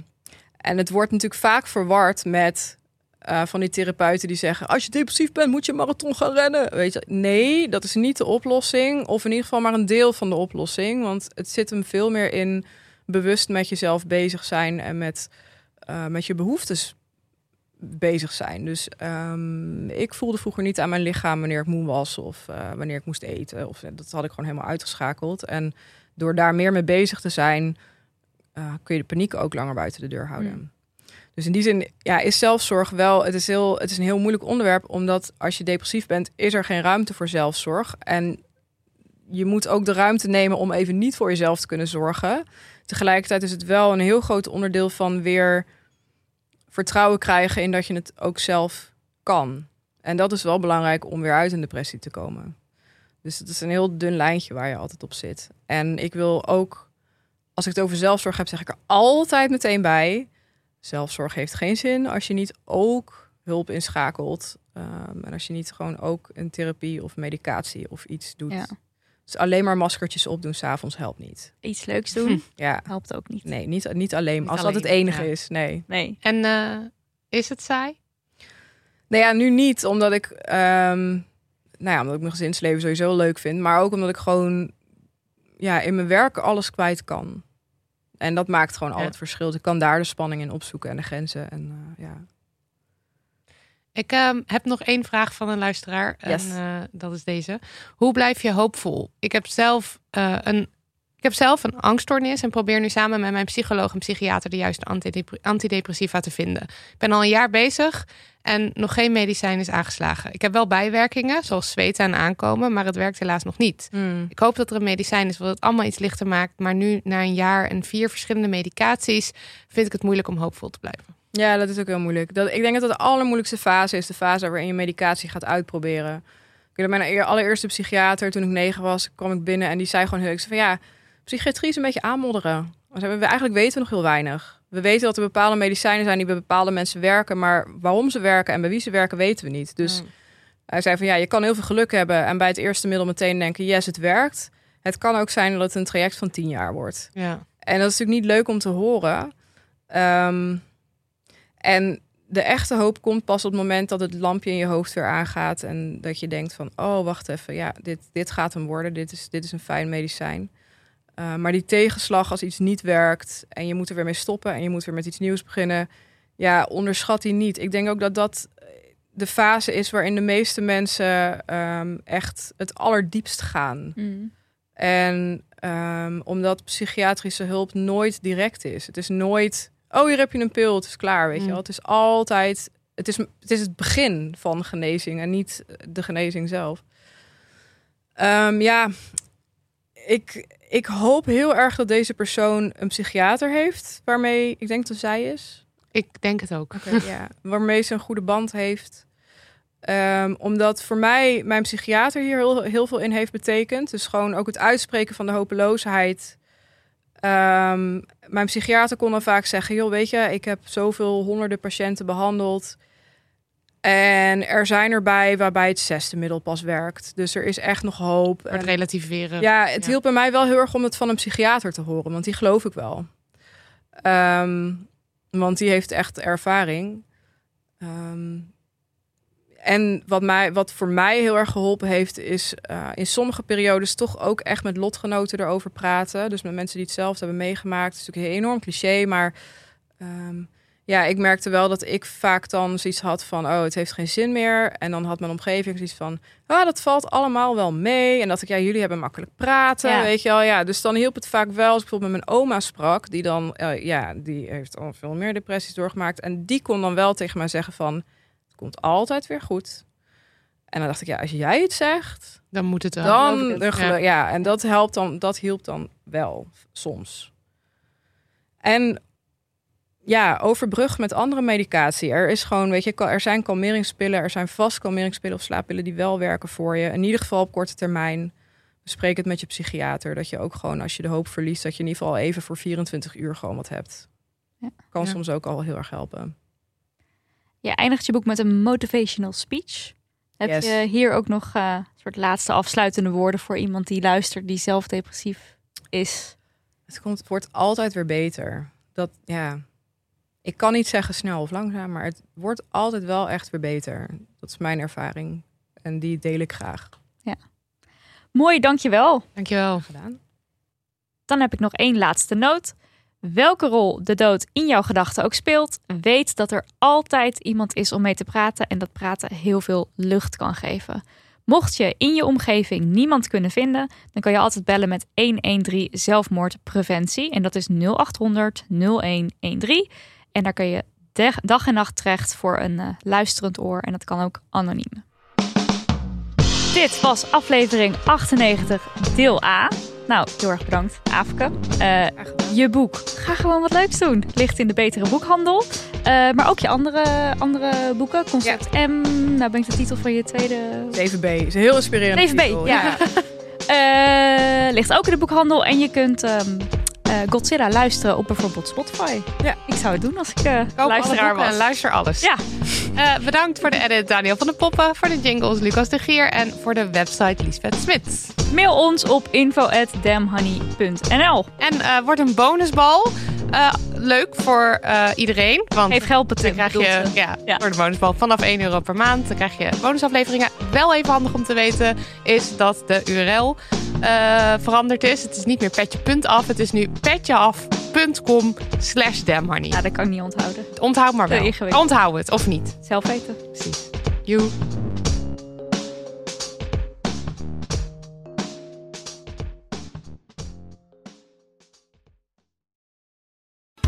en het wordt natuurlijk vaak verward met eh, van die therapeuten die zeggen: als je depressief bent, moet je marathon gaan rennen. Weet je, nee, dat is niet de oplossing, of in ieder geval maar een deel van de oplossing, want het zit hem veel meer in bewust met jezelf bezig zijn en met, eh, met je behoeftes bezig zijn. Dus ehm, ik voelde vroeger niet aan mijn lichaam wanneer ik moe was of eh, wanneer ik moest eten. Of, dat had ik gewoon helemaal uitgeschakeld. En door daar meer mee bezig te zijn, kun je de paniek ook langer buiten de deur houden. Hmm. Dus in die zin ja, is zelfzorg wel, het is, heel, het is een heel moeilijk onderwerp, omdat als je depressief bent, is er geen ruimte voor zelfzorg. En je moet ook de ruimte nemen om even niet voor jezelf te kunnen zorgen. Tegelijkertijd is het wel een heel groot onderdeel van weer vertrouwen krijgen in dat je het ook zelf kan. En dat is wel belangrijk om weer uit een depressie te komen. Dus het is een heel dun lijntje waar je altijd op zit. En ik wil ook, als ik het over zelfzorg heb, zeg ik er altijd meteen bij. Zelfzorg heeft geen zin als je niet ook hulp inschakelt. Ehm, en als je niet gewoon ook een therapie of medicatie of iets doet. Ja. Dus alleen maar maskertjes opdoen s'avonds helpt niet. Iets leuks doen Ja, helpt ook niet. nee, niet, niet alleen. Niet als dat het enige ja. is, nee. Nee. En eh, is het saai? Nou ja, nu niet, omdat ik, ehm, nou ja, omdat ik mijn gezinsleven sowieso leuk vind, maar ook omdat ik gewoon, ja, in mijn werk alles kwijt kan. En dat maakt gewoon al het verschil. Ik kan daar de spanning in opzoeken en de grenzen. En eh, ja. Ik ehm, heb nog één vraag van een luisteraar. Yes. En eh, dat is deze. Hoe blijf je hoopvol? Ik heb zelf eh, een. Ik heb zelf een angststoornis en probeer nu samen met mijn psycholoog en psychiater de juiste antidep- antidepressiva te vinden. Ik ben al een jaar bezig en nog geen medicijn is aangeslagen. Ik heb wel bijwerkingen, zoals zweten en aankomen, maar het werkt helaas nog niet. Ik hoop dat er een medicijn is wat het allemaal iets lichter maakt. Maar nu, na een jaar en vier verschillende medicaties, vind ik het moeilijk om hoopvol te blijven. Ja, dat is ook heel moeilijk. Dat, ik denk dat het de allermoeilijkste fase is. De fase waarin je medicatie gaat uitproberen. Ik weet dat mijn eer- allereerste psychiater, toen ik negen was, kwam ik binnen en die zei gewoon heel erg van ja, psychiatrie is een beetje aanmodderen. We eigenlijk weten we nog heel weinig. We weten dat er bepaalde medicijnen zijn die bij bepaalde mensen werken, maar waarom ze werken en bij wie ze werken weten we niet. Dus hij zei van ja, je kan heel veel geluk hebben en bij het eerste middel meteen denken yes, het werkt. Het kan ook zijn dat het een traject van tien jaar wordt. Ja. En dat is natuurlijk niet leuk om te horen. Ehm, en de echte hoop komt pas op het moment dat het lampje in je hoofd weer aangaat. En dat je denkt van, oh, wacht even. Ja, dit, dit gaat hem worden. Dit is, dit is een fijn medicijn. Uh, maar die tegenslag als iets niet werkt en je moet er weer mee stoppen en je moet weer met iets nieuws beginnen. Ja, onderschat die niet. Ik denk ook dat dat de fase is waarin de meeste mensen um, echt het allerdiepst gaan. Mm. En um, omdat psychiatrische hulp nooit direct is. Het is nooit, oh hier heb je een pil, het is klaar, weet mm. je wel. Het is altijd, het is, het is het begin van genezing en niet de genezing zelf. Um, ja, ik, ik hoop heel erg dat deze persoon een psychiater heeft, waarmee ik denk dat zij is. Ik denk het ook. Okay, ja, waarmee ze een goede band heeft. Ehm, omdat voor mij mijn psychiater hier heel, heel veel in heeft betekend. Dus gewoon ook het uitspreken van de hopeloosheid. Ehm, mijn psychiater kon dan vaak zeggen: joh, weet je, ik heb zoveel honderden patiënten behandeld. En er zijn erbij waarbij het zesde middel pas werkt. Dus er is echt nog hoop. Het En- relativeren. ja, het Ja. hielp bij mij wel heel erg om het van een psychiater te horen, want die geloof ik wel. Ehm, want die heeft echt ervaring. Ehm, en wat, mij, wat voor mij heel erg geholpen heeft, is eh, in sommige periodes toch ook echt met lotgenoten erover praten. Dus met mensen die het zelf hebben meegemaakt. Het is natuurlijk een enorm cliché, maar ehm, ja, ik merkte wel dat ik vaak dan zoiets had van, oh, het heeft geen zin meer. En dan had mijn omgeving zoiets van, ah, dat valt allemaal wel mee. En dat ik, ja, jullie hebben makkelijk praten, Ja. weet je wel. Ja, dus dan hielp het vaak wel als ik bijvoorbeeld met mijn oma sprak, die dan, eh, ja, die heeft al veel meer depressies doorgemaakt. En die kon dan wel tegen mij zeggen van, het komt altijd weer goed. En dan dacht ik, ja, als jij het zegt, Dan moet het wel. dan, het. Ja. ja. en dat helpt dan, dat hielp dan wel soms. En ja, overbrug met andere medicatie. Er is gewoon, weet je, er zijn kalmeringspillen, er zijn vast kalmeringspillen of slaappillen die wel werken voor je. In ieder geval op korte termijn. Bespreek het met je psychiater. Dat je ook gewoon, als je de hoop verliest, dat je in ieder geval even voor 24 uur gewoon wat hebt. Ja. Kan Ja. soms ook al heel erg helpen. Je eindigt je boek met een motivational speech. Heb Yes. je hier ook nog eh, een soort laatste afsluitende woorden voor iemand die luistert, die zelf depressief is? Het, komt, het wordt altijd weer beter. Dat, ja, ik kan niet zeggen snel of langzaam, maar het wordt altijd wel echt weer beter. Dat is mijn ervaring. En die deel ik graag. Mooi, dankjewel. Dankjewel. Gedaan. Dan heb ik nog één laatste noot. Welke rol de dood in jouw gedachten ook speelt, weet dat er altijd iemand is om mee te praten en dat praten heel veel lucht kan geven. Mocht je in je omgeving niemand kunnen vinden, dan kan je altijd bellen met 113 zelfmoordpreventie en dat is 0800 0113 en daar kan je dag en nacht terecht voor een eh, luisterend oor en dat kan ook anoniem. Dit was aflevering 98, deel A. Nou, heel erg bedankt, Afke. Eh, je boek. Ga gewoon wat leuks doen. Ligt in de betere boekhandel. Eh, maar ook je andere, andere boeken. Concept M. Nou ben ik de titel van je tweede... 7B is een heel inspirerend. 7B, titel. ja. Ligt ook in de boekhandel. En je kunt ehm, eh, Godzilla luisteren op bijvoorbeeld Spotify. Ja. Ik zou het doen als ik eh Koop luisteraar was. en luister alles. Ja. Eh, bedankt voor de edit Daniel van de Poppen, voor de jingles Lucas de Gier en voor de website Liesbeth Smit. Mail ons op info@damhoney.nl. En eh wordt een bonusbal. Eh, leuk voor eh, iedereen. Want Heeft helpen dan krijg je ja, Ja. voor de bonusbal vanaf 1 euro per maand. Dan krijg je bonusafleveringen. Wel even handig om te weten is dat de URL eh, veranderd is. Het is niet meer petje.af. Het is nu petjeaf.com slash damhoney. Ja, dat kan ik niet onthouden. Onthoud maar wel. Onthoud het, of niet. Zelf weten. Precies. Joe.